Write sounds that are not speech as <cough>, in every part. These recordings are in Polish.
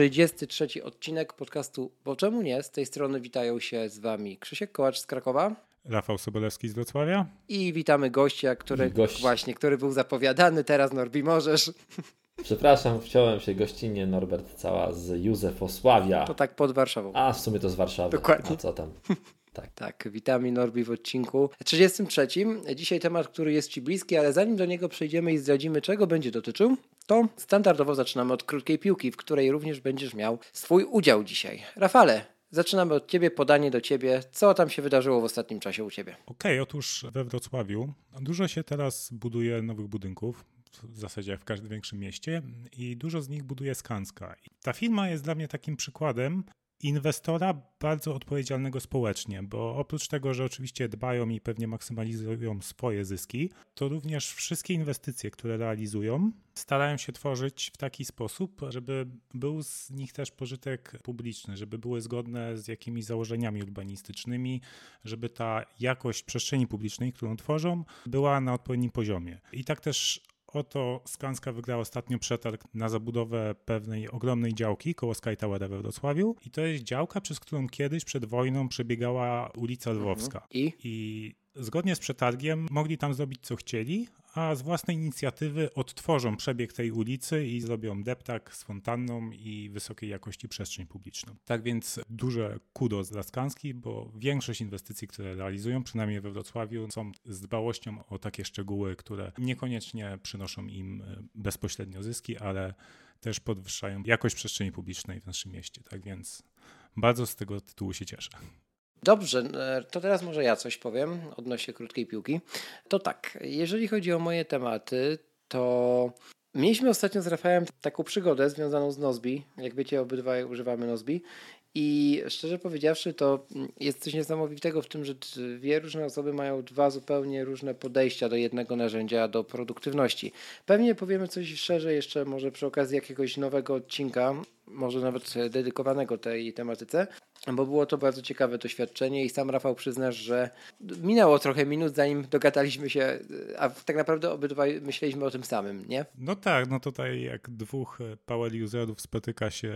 Trzydziesty trzeci odcinek podcastu Bo czemu nie? Z tej strony witają się z Wami Krzysiek Kołacz z Krakowa. Rafał Sobolewski z Wrocławia. I witamy gościa, który Gość. właśnie, który był zapowiadany. Teraz Norbi możesz. Przepraszam, wciąłem się gościnnie Norbert Cała z Józefosławia. To tak pod Warszawą. A w sumie to z Warszawy. Dokładnie. A co tam? <laughs> Tak. Tak, witamy Norbi w odcinku 33. Dzisiaj temat, który jest Ci bliski, ale zanim do niego przejdziemy i zdradzimy, czego będzie dotyczył, to standardowo zaczynamy od krótkiej piłki, w której również będziesz miał swój udział dzisiaj. Rafale, zaczynamy od Ciebie, podanie do Ciebie. Co tam się wydarzyło w ostatnim czasie u Ciebie? Okej, okay, otóż we Wrocławiu dużo się teraz buduje nowych budynków. W zasadzie w każdym większym mieście, i dużo z nich buduje Skanska. Ta firma jest dla mnie takim przykładem inwestora bardzo odpowiedzialnego społecznie, bo oprócz tego, że oczywiście dbają i pewnie maksymalizują swoje zyski, to również wszystkie inwestycje, które realizują, starają się tworzyć w taki sposób, żeby był z nich też pożytek publiczny, żeby były zgodne z jakimiś założeniami urbanistycznymi, żeby ta jakość przestrzeni publicznej, którą tworzą, była na odpowiednim poziomie. I tak też Oto Skanska wygrała ostatnio przetarg na zabudowę pewnej ogromnej działki koło Sky Towera we Wrocławiu i to jest działka, przez którą kiedyś przed wojną przebiegała ulica Lwowska. I? I zgodnie z przetargiem mogli tam zrobić co chcieli, a z własnej inicjatywy odtworzą przebieg tej ulicy i zrobią deptak z fontanną i wysokiej jakości przestrzeń publiczną. Tak więc duże kudos dla Skanski, bo większość inwestycji, które realizują, przynajmniej we Wrocławiu, są z dbałością o takie szczegóły, które niekoniecznie przynoszą im e, bezpośrednio zyski, ale też podwyższają jakość przestrzeni publicznej w naszym mieście. Tak więc bardzo z tego tytułu się cieszę. Dobrze, e, to teraz może ja coś powiem odnośnie krótkiej piłki. To tak, jeżeli chodzi o moje tematy, to mieliśmy ostatnio z Rafałem taką przygodę związaną z Nozbi. Jak wiecie, obydwaj używamy Nozbi. I szczerze powiedziawszy, to jest coś niesamowitego w tym, że dwie różne osoby mają dwa zupełnie różne podejścia do jednego narzędzia, do produktywności. Pewnie powiemy coś szerzej jeszcze może przy okazji jakiegoś nowego odcinka, może nawet dedykowanego tej tematyce, bo było to bardzo ciekawe doświadczenie i sam Rafał przyznasz, że minęło trochę minut zanim dogadaliśmy się, a tak naprawdę obydwaj myśleliśmy o tym samym, nie? No tak, no tutaj jak dwóch power userów spotyka się,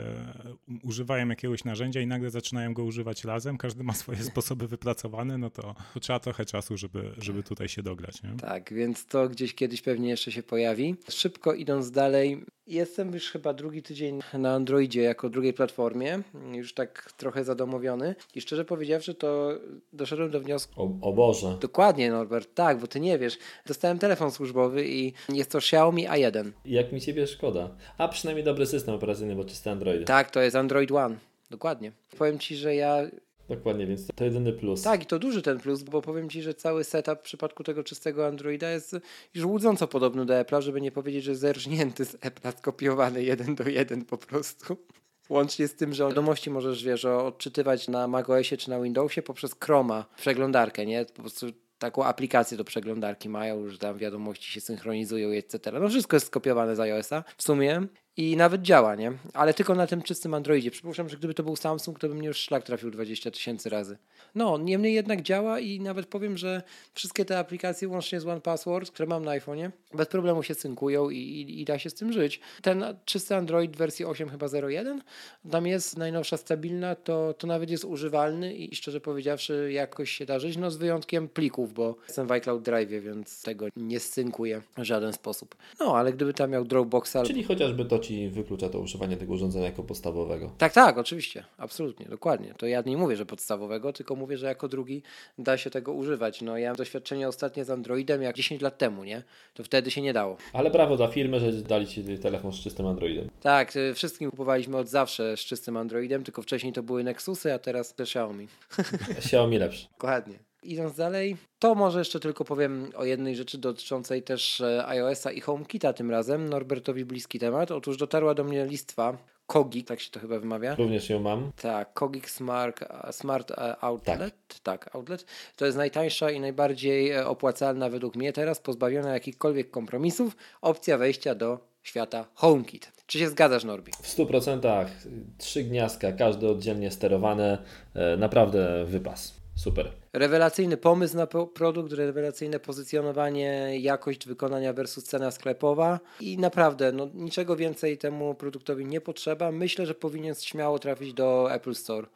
używają jakiegoś narzędzia i nagle zaczynają go używać razem, każdy ma swoje <laughs> sposoby wypracowane, no to, trzeba trochę czasu, żeby, żeby tutaj się dograć, nie? Tak, więc to gdzieś kiedyś pewnie jeszcze się pojawi. Szybko idąc dalej, Jestem już chyba drugi tydzień na Androidzie jako drugiej platformie, już tak trochę zadomowiony i szczerze powiedziawszy to doszedłem do wniosku... O, o Boże. Dokładnie Norbert, tak, bo ty nie wiesz. Dostałem telefon służbowy i jest to Xiaomi A1. Jak mi ciebie szkoda. A przynajmniej dobry system operacyjny, bo czysty Android. Tak, to jest Android One. Dokładnie. Powiem ci, że ja Dokładnie, więc to jedyny plus. Tak, i to duży ten plus, bo powiem Ci, że cały setup w przypadku tego czystego Androida jest już łudząco podobny do Apple'a, żeby nie powiedzieć, że zerżnięty z Apple'a, skopiowany jeden do jeden po prostu. <laughs> Łącznie z tym, że wiadomości możesz, wiesz, odczytywać na macOSie czy na Windowsie poprzez Chroma, przeglądarkę, nie? Po prostu taką aplikację do przeglądarki mają, że tam wiadomości się synchronizują, etc. No wszystko jest skopiowane z iOSa w sumie i nawet działa, nie? Ale tylko na tym czystym Androidzie. Przypuszczam, że gdyby to był Samsung, to by mnie już szlak trafił 20 tysięcy razy. No, niemniej jednak działa i nawet powiem, że wszystkie te aplikacje, łącznie z One Password, które mam na iPhone'ie, bez problemu się synkują i, i, i, da się z tym żyć. Ten czysty Android wersji 8 chyba 0.1, tam jest najnowsza stabilna, to, to nawet jest używalny i szczerze powiedziawszy jakoś się da żyć, no z wyjątkiem plików, bo jestem w iCloud Drive, więc tego nie synkuję w żaden sposób. No, ale gdyby tam miał Dropboxa... Czyli chociażby to ci wyklucza to używanie tego urządzenia jako podstawowego. Tak, tak, oczywiście, absolutnie, dokładnie. To ja nie mówię, że podstawowego, tylko mówię, że jako drugi da się tego używać. No ja mam doświadczenie ostatnie z Androidem jak 10 lat temu, nie? To wtedy się nie dało. Ale brawo dla firmy, że dali ci telefon z czystym Androidem. Tak, y, wszystkim kupowaliśmy od zawsze z czystym Androidem, tylko wcześniej to były Nexusy, a teraz te Xiaomi. Xiaomi lepszy. <laughs> Dokładnie. Idąc dalej, to może jeszcze tylko powiem o jednej rzeczy dotyczącej też e, iOS-a i HomeKita tym razem. Norbertowi bliski temat. Otóż dotarła do mnie listwa Kogik, tak się to chyba wymawia. Również ją mam. Tak, Kogik Smart, Smart e, Outlet. Tak. tak, Outlet. To jest najtańsza i najbardziej e, opłacalna według mnie teraz, pozbawiona jakichkolwiek kompromisów, opcja wejścia do świata HomeKit. Czy się zgadzasz, Norbi? W 100% trzy gniazdka, każde oddzielnie sterowane, naprawdę wypas. Super. Rewelacyjny pomysł na produkt, rewelacyjne pozycjonowanie, jakość wykonania versus cena sklepowa i naprawdę no, niczego więcej temu produktowi nie potrzeba. Myślę, że powinien śmiało trafić do Apple Store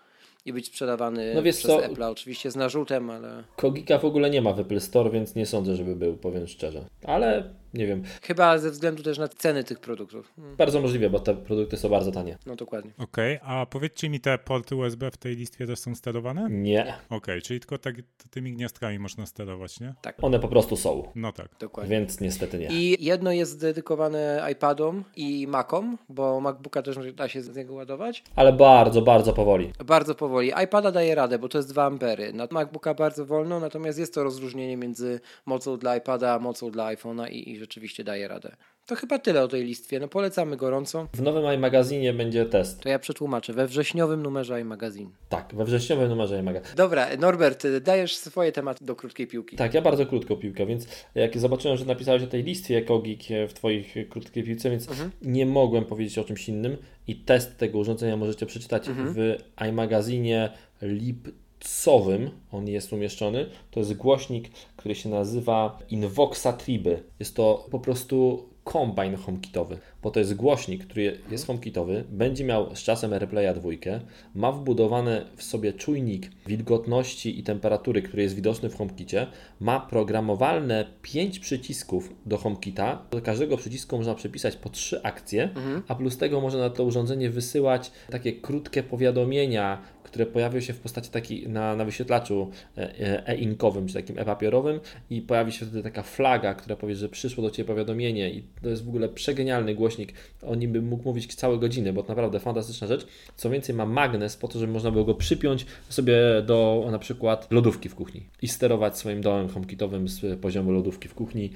i być sprzedawany no przez co? Apple, oczywiście z narzutem, ale... Kogika w ogóle nie ma w Apple Store, więc nie sądzę, żeby był, powiem szczerze. Ale nie wiem. Chyba ze względu też na ceny tych produktów. Hmm. Bardzo możliwe, bo te produkty są bardzo tanie. No dokładnie. Okej, okay, a powiedzcie mi, te porty USB w tej listwie też są sterowane? Nie. Okej, okay, czyli tylko tak, tymi gniazdkami można sterować, nie? Tak. One po prostu są. No tak. Dokładnie. Więc niestety nie. I jedno jest dedykowane iPadom i Macom, bo MacBooka też da się z niego ładować. Ale bardzo, bardzo powoli. Bardzo powoli. iPada daje radę, bo to jest 2 ampery. Na MacBooka bardzo wolno, natomiast jest to rozróżnienie między mocą dla iPada, a mocą dla iPhone'a i, i rzeczywiście daje radę. To chyba tyle o tej listwie. No polecamy gorąco. W nowym iMagazinie będzie test. To ja przetłumaczę. We wrześniowym numerze iMagazine. Tak, we wrześniowym numerze iMagazine. Dobra, Norbert, dajesz swoje tematy do krótkiej piłki. Tak, ja bardzo krótką piłkę, więc jak zobaczyłem, że napisałeś o tej listwie Kogik w Twoich krótkiej piłce, więc mhm. nie mogłem powiedzieć o czymś innym i test tego urządzenia możecie przeczytać mhm. w iMagazinie Lip Sowym, on jest umieszczony, to jest głośnik, który się nazywa Invoxa Triby. Jest to po prostu kombine HomeKitowy, bo to jest głośnik, który jest HomeKitowy, będzie miał z czasem AirPlaya dwójkę, ma wbudowany w sobie czujnik wilgotności i temperatury, który jest widoczny w HomeKicie, ma programowalne 5 przycisków do HomeKita, do każdego przycisku można przepisać po 3 akcje, mhm. a plus tego można na to urządzenie wysyłać takie krótkie powiadomienia, które pojawią się w postaci takiej na, na wyświetlaczu e, e, e-inkowym, czy takim e-papierowym i pojawi się wtedy taka flaga, która powie, że przyszło do Ciebie powiadomienie i to jest w ogóle przegenialny głośnik. O nim bym mógł mówić całe godziny, bo to naprawdę fantastyczna rzecz. Co więcej ma magnes po to, żeby można było go przypiąć sobie do na przykład lodówki w kuchni i sterować swoim dołem HomeKitowym z poziomu lodówki w kuchni.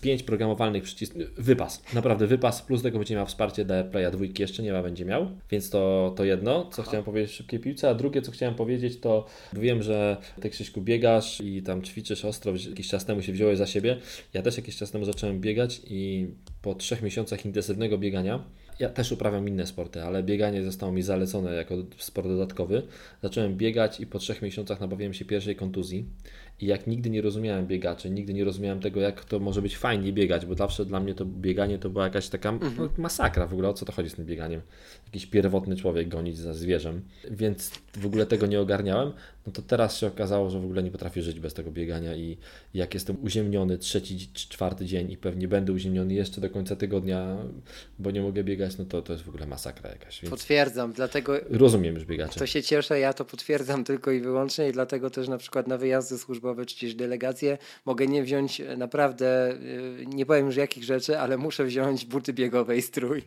Pięć programowalnych przycisków, wypas, naprawdę wypas, plus tego będzie miał wsparcie dla Playa 2, jeszcze nie ma, będzie miał, więc to, to jedno, co Aha. chciałem powiedzieć w szybkiej piłce, a drugie, co chciałem powiedzieć, to wiem, że Ty Krzyśku biegasz i tam ćwiczysz ostro, jakiś czas temu się wziąłeś za siebie. Ja też jakiś czas temu zacząłem biegać i po trzech miesiącach intensywnego biegania ja też uprawiam inne sporty, ale bieganie zostało mi zalecone jako sport dodatkowy. Zacząłem biegać i po trzech miesiącach nabawiłem się pierwszej kontuzji. I jak nigdy nie rozumiałem biegaczy, nigdy nie rozumiałem tego, jak to może być fajnie biegać, bo zawsze dla mnie to bieganie to była jakaś taka mhm. masakra w ogóle, o co to chodzi z tym bieganiem. Jakiś pierwotny człowiek gonić za zwierzem, więc w ogóle tego nie ogarniałem. No to teraz się okazało, że w ogóle nie potrafię żyć bez tego biegania i jak jestem uziemniony trzeci czy czwarty dzień i pewnie będę uziemniony jeszcze do końca tygodnia, bo nie mogę biegać, no to to jest w ogóle masakra jakaś. Więc potwierdzam, dlatego... Rozumiem już biegacze. To się cieszę, ja to potwierdzam <laughs> tylko i wyłącznie i dlatego też na przykład na wyjazdy służbowe czy też delegacje, mogę nie wziąć e, naprawdę, e, nie powiem już jakich rzeczy, ale muszę wziąć buty biegowe i strój.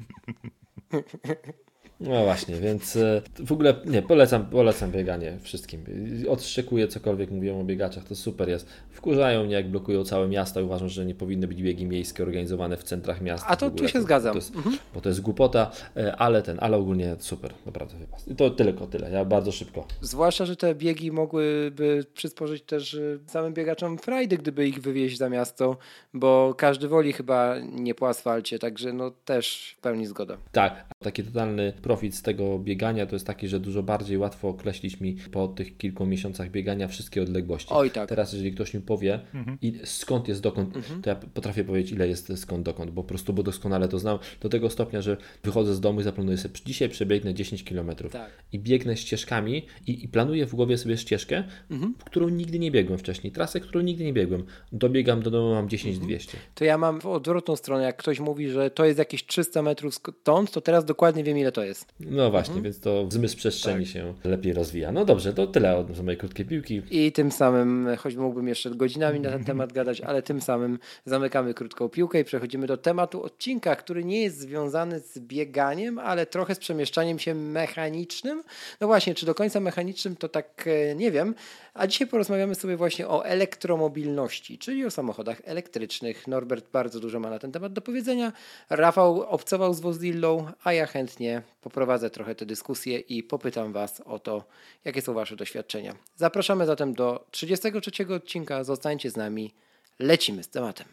<laughs> No właśnie, więc e, w ogóle nie, polecam, polecam bieganie wszystkim. Odszczekuję cokolwiek mówią o biegaczach, to super jest. Wkurzają mnie, jak blokują całe miasta. Uważam, że nie powinny być biegi miejskie organizowane w centrach miast. A to tu się zgadzam. To jest, mhm. Bo to jest głupota, e, ale ten, ale ogólnie super, naprawdę wypas. I to tylko tyle, ja bardzo szybko. Zwłaszcza, że te biegi mogłyby przysporzyć też e, samym biegaczom frajdy, gdyby ich wywieźć za miasto, bo każdy woli chyba nie po asfalcie, także no też w pełni zgoda. Tak, taki totalny profit z tego biegania to jest taki, że dużo bardziej łatwo określić mi po tych kilku miesiącach biegania wszystkie odległości. Oj, tak. Teraz, jeżeli ktoś mi powie, mhm. i skąd jest dokąd, mhm. to ja potrafię powiedzieć, ile jest skąd dokąd, bo po prostu bo doskonale to znam. Do tego stopnia, że wychodzę z domu i zaplanuję sobie, dzisiaj przebiegnę 10 km tak. i biegnę ścieżkami i, i, planuję w głowie sobie ścieżkę, mhm. którą nigdy nie biegłem wcześniej, trasę, którą nigdy nie biegłem. Dobiegam do domu, mam 10 200. Mhm. To ja mam w odwrotną stronę, jak ktoś mówi, że to jest jakieś 300 metrów stąd, to teraz dokładnie wiem, ile to jest. No właśnie, mhm. więc to zmysł przestrzeni tak. się lepiej rozwija. No dobrze, to tyle od mojej krótkiej piłki. I tym samym, choć mógłbym jeszcze godzinami na ten <laughs> temat gadać, ale tym samym zamykamy krótką piłkę i przechodzimy do tematu odcinka, który nie jest związany z bieganiem, ale trochę z przemieszczaniem się mechanicznym. No właśnie, czy do końca mechanicznym, to tak e, nie wiem. A dzisiaj porozmawiamy sobie właśnie o elektromobilności, czyli o samochodach elektrycznych. Norbert bardzo dużo ma na ten temat do powiedzenia. Rafał obcował z Wozillą, a ja chętnie poprowadzę trochę tę dyskusję i popytam Was o to, jakie są Wasze doświadczenia. Zapraszamy zatem do 33 odcinka. Zostańcie z nami. Lecimy z tematem.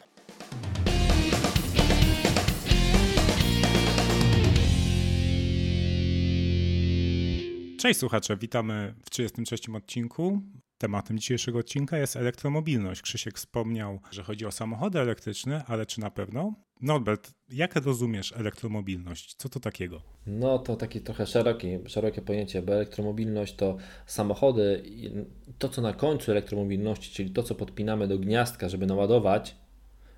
Cześć słuchacze, witamy w 33 odcinku. Tematem dzisiejszego odcinka jest elektromobilność. Krzysiek wspomniał, że chodzi o samochody elektryczne, ale czy na pewno? Norbert, jak rozumiesz elektromobilność? Co to takiego? No to takie trochę szerokie, szerokie pojęcie, bo elektromobilność to samochody, to co na końcu elektromobilności, czyli to co podpinamy do gniazdka, żeby naładować,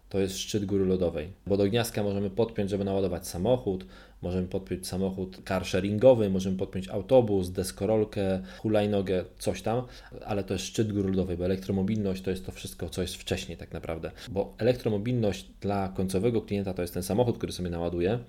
to jest szczyt góry lodowej. Bo do gniazdka możemy podpiąć, żeby naładować samochód, możemy podpiąć samochód car sharingowy, możemy podpiąć autobus, deskorolkę, hulajnogę, coś tam, ale to jest szczyt góry lodowej, bo elektromobilność to jest to wszystko, co jest wcześniej tak naprawdę. Bo elektromobilność dla końcowego klienta to jest ten samochód, który sobie naładuje,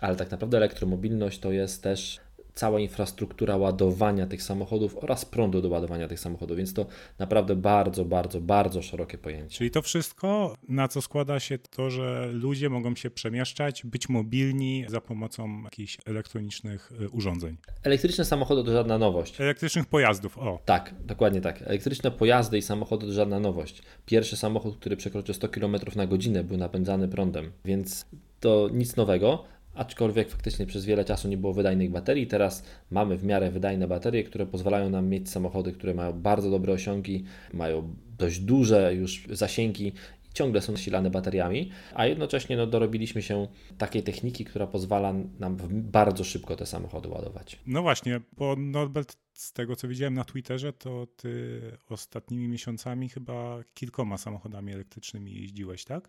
ale tak naprawdę elektromobilność to jest też cała infrastruktura ładowania tych samochodów oraz prądu do ładowania tych samochodów, więc to naprawdę bardzo, bardzo, bardzo szerokie pojęcie. Czyli to wszystko, na co składa się to, że ludzie mogą się przemieszczać, być mobilni za pomocą jakichś elektronicznych y, urządzeń. Elektryczne samochody to żadna nowość. Elektrycznych pojazdów, o. Tak, dokładnie tak. Elektryczne pojazdy i samochody to żadna nowość. Pierwszy samochód, który przekroczył 100 km na godzinę był napędzany prądem, więc to nic nowego aczkolwiek faktycznie przez wiele czasu nie było wydajnych baterii. Teraz mamy w miarę wydajne baterie, które pozwalają nam mieć samochody, które mają bardzo dobre osiągi, mają dość duże już zasięgi ciągle są nasilane bateriami, a jednocześnie no, dorobiliśmy się takiej techniki, która pozwala nam bardzo szybko te samochody ładować. No właśnie, bo Norbert, z tego co widziałem na Twitterze, to ty ostatnimi miesiącami chyba kilkoma samochodami elektrycznymi jeździłeś, tak?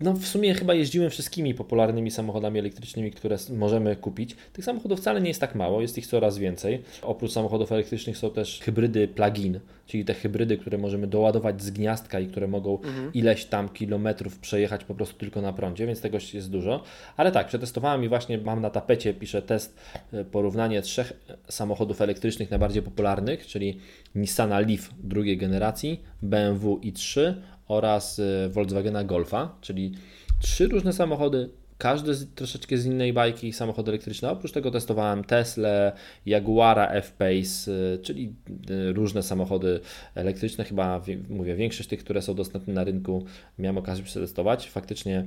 No w sumie chyba jeździłem wszystkimi popularnymi samochodami elektrycznymi, które możemy kupić. Tych samochodów wcale nie jest tak mało, jest ich coraz więcej. Oprócz samochodów elektrycznych są też hybrydy plug-in, czyli te hybrydy, które możemy doładować z gniazdka i które mogą mhm. ileś tam kilometrów przejechać po prostu tylko na prądzie, więc tego jest dużo. Ale tak, przetestowałem i właśnie mam na tapecie, piszę test, e, porównanie trzech samochodów elektrycznych najbardziej popularnych, czyli Nissana Leaf drugiej generacji, BMW i3 oraz y, Volkswagena Golfa, czyli trzy różne samochody, każdy z, troszeczkę z innej bajki, samochody elektryczne. Oprócz tego testowałem Tesla, Jaguara F-Pace, y, czyli y, różne samochody elektryczne. Chyba, mówię, większość tych, które są dostępne na rynku, miałem okazję przetestować. Faktycznie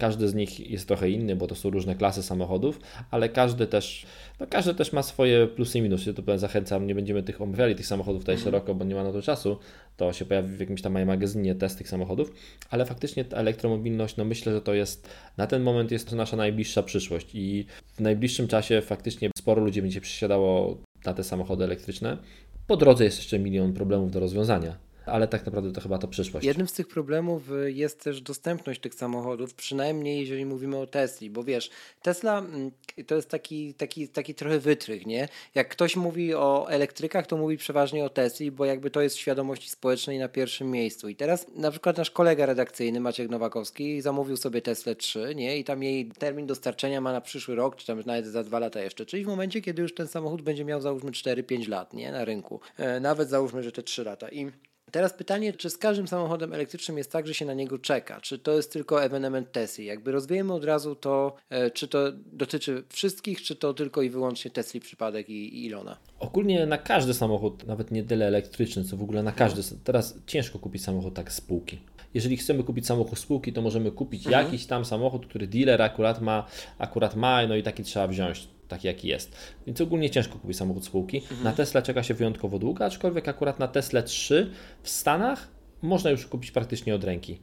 każdy z nich jest trochę inny, bo to są różne klasy samochodów, ale każdy też, no każdy też ma swoje plusy i minusy. To zachęcam, nie będziemy tych omawiali tych samochodów tutaj mhm. szeroko, bo nie ma na to czasu. To się pojawi w jakimś tam moim magazynie test tych samochodów, ale faktycznie ta elektromobilność, no myślę, że to jest na ten moment jest to nasza najbliższa przyszłość i w najbliższym czasie faktycznie sporo ludzi będzie przysiadało na te samochody elektryczne. Po drodze jest jeszcze milion problemów do rozwiązania ale tak naprawdę to chyba to przyszłość. Jednym z tych problemów y, jest też dostępność tych samochodów, przynajmniej jeżeli mówimy o Tesli, bo wiesz, Tesla mm, to jest taki, taki, taki trochę wytrych, nie? Jak ktoś mówi o elektrykach, to mówi przeważnie o Tesli, bo jakby to jest w świadomości społecznej na pierwszym miejscu. I teraz na przykład nasz kolega redakcyjny Maciek Nowakowski zamówił sobie Tesla 3, nie? I tam jej termin dostarczenia ma na przyszły rok, czy tam nawet za dwa lata jeszcze. Czyli w momencie, kiedy już ten samochód będzie miał załóżmy 4-5 lat, nie? Na rynku. E, nawet załóżmy, że te 3 lata. I Teraz pytanie, czy z każdym samochodem elektrycznym jest tak, że się na niego czeka? Czy to jest tylko ewenement Tesla? Jakby rozwiejemy od razu to, e, czy to dotyczy wszystkich, czy to tylko i wyłącznie Tesla przypadek i, i Ilona? Ogólnie na każdy samochód, nawet nie tyle elektryczny, co w ogóle na każdy. Teraz ciężko kupić samochód tak z spółki. Jeżeli chcemy kupić samochód spółki, to możemy kupić mhm. jakiś tam samochód, który dealer akurat ma, akurat ma, no i taki trzeba wziąć taki jaki jest. Więc ogólnie ciężko kupić samochód spółki. Mhm. Na Tesla czeka się wyjątkowo długo, aczkolwiek akurat na Tesla 3 w Stanach można już kupić praktycznie od ręki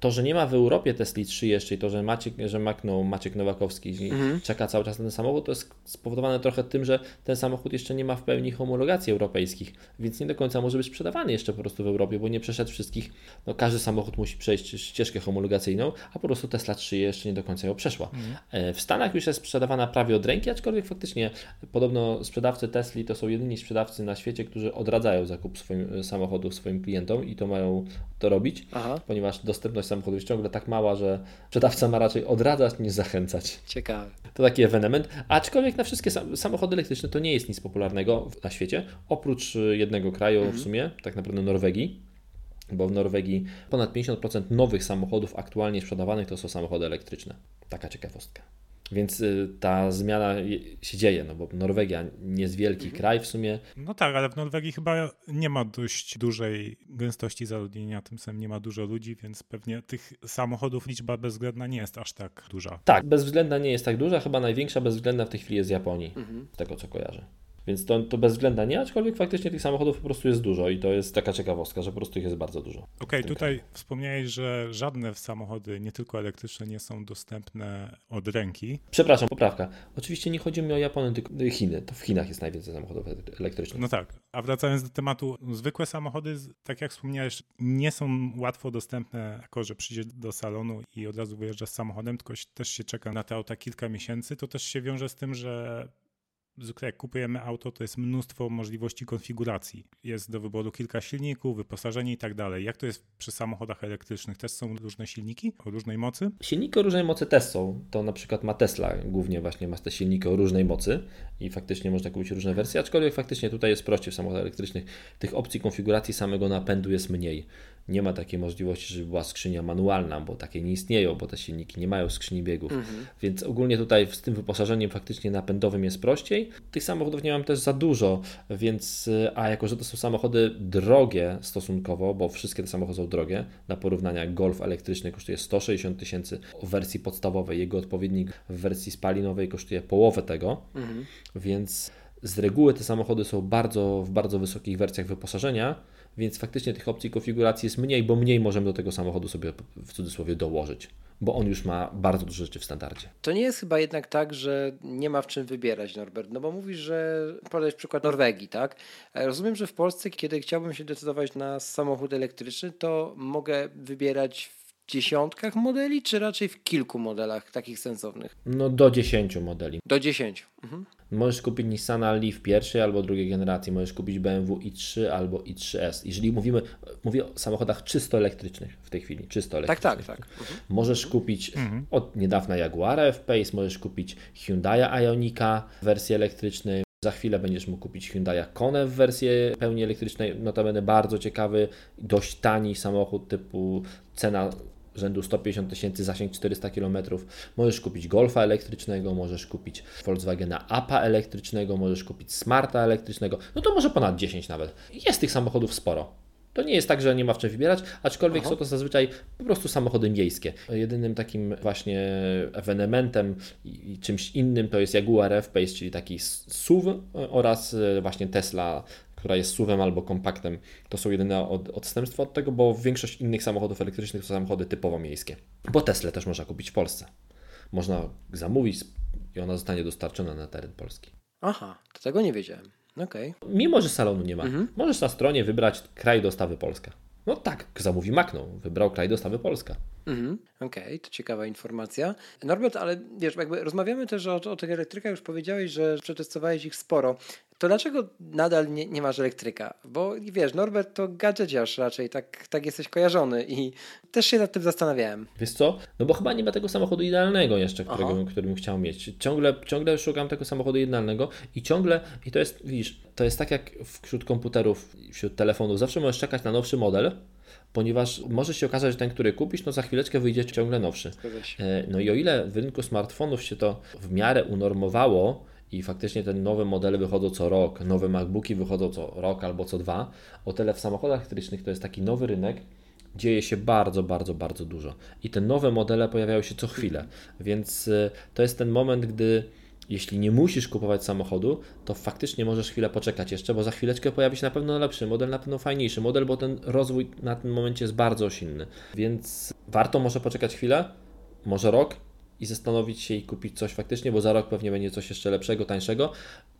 to, że nie ma w Europie Tesla 3 jeszcze i to, że Maciek, że Maciek Nowakowski mhm. czeka cały czas na ten samochód, to jest spowodowane trochę tym, że ten samochód jeszcze nie ma w pełni homologacji europejskich, więc nie do końca może być sprzedawany jeszcze po prostu w Europie, bo nie przeszedł wszystkich, no każdy samochód musi przejść ścieżkę homologacyjną, a po prostu Tesla 3 jeszcze nie do końca ją przeszła. Mhm. E, w Stanach już jest sprzedawana prawie od ręki, aczkolwiek faktycznie podobno sprzedawcy Tesli to są jedyni sprzedawcy na świecie, którzy odradzają zakup swoim samochodu swoim klientom i to mają to robić, Aha. ponieważ dostępność samochodu jest ciągle tak mała, że sprzedawca ma raczej odradzać niż zachęcać. Ciekawe. To taki ewenement. Aczkolwiek na wszystkie samochody elektryczne to nie jest nic popularnego na świecie, oprócz y, jednego kraju mhm. w sumie, tak naprawdę Norwegii bo w Norwegii ponad 50% nowych samochodów aktualnie sprzedawanych to są samochody elektryczne. Taka ciekawostka. Więc y, ta zmiana się dzieje, no bo Norwegia nie jest wielki mhm. kraj w sumie. No tak, ale w Norwegii chyba nie ma dość dużej gęstości zaludnienia, tym samym nie ma dużo ludzi, więc pewnie tych samochodów liczba bezwzględna nie jest aż tak duża. Tak, bezwzględna nie jest tak duża, chyba największa bezwzględna w tej chwili jest z Japonii, mhm. z tego co kojarzę. Więc to, to bez względu nie, aczkolwiek faktycznie tych samochodów po prostu jest dużo i to jest taka ciekawostka, że po prostu ich jest bardzo dużo. Okej, okay, tutaj kraju. wspomniałeś, że żadne samochody, nie tylko elektryczne, nie są dostępne od ręki. Przepraszam, poprawka. Oczywiście nie chodzi mi o Japonię, tylko Chiny. To w Chinach jest najwięcej samochodów elektrycznych. No tak, a wracając do tematu, zwykłe samochody, tak jak wspomniałeś, nie są łatwo dostępne, jako że przyjdzie do salonu i od razu wyjeżdża z samochodem, tylko też się czeka na te auta kilka miesięcy. To też się wiąże z tym, że jak kupujemy auto, to jest mnóstwo możliwości konfiguracji. Jest do wyboru kilka silników, wyposażenie i tak dalej. Jak to jest przy samochodach elektrycznych? Też są różne silniki o różnej mocy? Silniki o różnej mocy też są. To na przykład ma Tesla, głównie właśnie ma te silniki o różnej mocy i faktycznie można kupić różne wersje, aczkolwiek faktycznie tutaj jest prościej w samochodach elektrycznych. Tych opcji konfiguracji samego napędu jest mniej nie ma takiej możliwości, żeby była skrzynia manualna, bo takie nie istnieją, bo te silniki nie mają skrzyni biegów. Mhm. Więc ogólnie tutaj z tym wyposażeniem faktycznie napędowym jest prościej. Tych samochodów nie mam też za dużo, więc a jako, że to są samochody drogie stosunkowo, bo wszystkie te samochody są drogie, na porównania Golf elektryczny kosztuje 160 tysięcy w wersji podstawowej, jego odpowiednik w wersji spalinowej kosztuje połowę tego, mhm. więc z reguły te samochody są bardzo w bardzo wysokich wersjach wyposażenia, więc faktycznie tych opcji konfiguracji jest mniej, bo mniej możemy do tego samochodu sobie w cudzysłowie dołożyć, bo on już ma bardzo dużo rzeczy w standardzie. To nie jest chyba jednak tak, że nie ma w czym wybierać, Norbert, no bo mówisz, że podajesz przykład Norwegii, tak? E, rozumiem, że w Polsce, kiedy chciałbym się decydować na samochód elektryczny, to mogę wybierać dziesiątkach modeli, czy raczej w kilku modelach takich sensownych? No do dziesięciu modeli. Do dziesięciu. Mhm. Możesz kupić Nissana Leaf pierwszej albo drugiej generacji, możesz kupić BMW i3 albo i3S. Jeżeli mówimy, mówię o samochodach czysto elektrycznych w tej chwili, czysto elektrycznych. Tak, tak, tak. Mhm. Możesz kupić mhm. od niedawna Jaguara F-Pace, możesz kupić Hyundai Ionika w wersji elektrycznej, za chwilę będziesz mógł kupić Hyundai Kona w wersji pełni elektrycznej, notabene bardzo ciekawy, dość tani samochód typu cena rzędu 150 tysięcy, zasięg 400 km. Możesz kupić Golfa elektrycznego, możesz kupić Volkswagena APA elektrycznego, możesz kupić Smarta elektrycznego, no to może ponad 10 nawet. Jest tych samochodów sporo. To nie jest tak, że nie ma w czym wybierać, aczkolwiek Aha. są to zazwyczaj po prostu samochody miejskie. Jedynym takim właśnie ewenementem i czymś innym to jest Jaguar F-Pace, czyli taki SUV oraz e, właśnie Tesla która jest SUV-em albo kompaktem. To są jedyne od, odstępstwa od tego, bo większość innych samochodów elektrycznych to samochody typowo miejskie. Bo Tesla też można kupić w Polsce. Można zamówić i ona zostanie dostarczona na teren Polski. Aha, to tego nie wiedziałem. Okay. Mimo, że salonu nie ma, mhm. możesz na stronie wybrać kraj dostawy Polska. No tak, zamówi Makną, wybrał kraj dostawy Polska. Mhm. Okej, okay, to ciekawa informacja. Norbert, ale wiesz, jakby rozmawiamy też o, o tych elektrykach, już powiedziałeś, że przetestowałeś ich sporo to dlaczego nadal nie, nie masz elektryka? Bo wiesz, Norbert to gadżeciarz raczej, tak, tak jesteś kojarzony i też się nad tym zastanawiałem. Wiesz co? No bo chyba nie ma tego samochodu idealnego jeszcze, którego, który bym chciał mieć. Ciągle, ciągle szukam tego samochodu idealnego i ciągle, i to jest, widzisz, to jest tak jak wśród komputerów, wśród telefonów, zawsze możesz czekać na nowszy model, ponieważ może się okazać, że ten, który kupisz, no za chwileczkę wyjdzie ciągle nowszy. E, no i o ile w rynku smartfonów się to w miarę unormowało, i faktycznie te nowe modele wychodzą co rok, nowe MacBooki wychodzą co rok albo co dwa, o tyle w samochodach elektrycznych to jest taki nowy rynek, dzieje się bardzo, bardzo, bardzo dużo. I te nowe modele pojawiają się co chwilę. Więc y, to jest ten moment, gdy jeśli nie musisz kupować samochodu, to faktycznie możesz chwilę poczekać jeszcze, bo za chwileczkę pojawi się na pewno lepszy model, na pewno fajniejszy model, bo ten rozwój na tym momencie jest bardzo silny. Więc warto może poczekać chwilę, może rok i zastanowić się i kupić coś faktycznie, bo za rok pewnie będzie coś jeszcze lepszego, tańszego.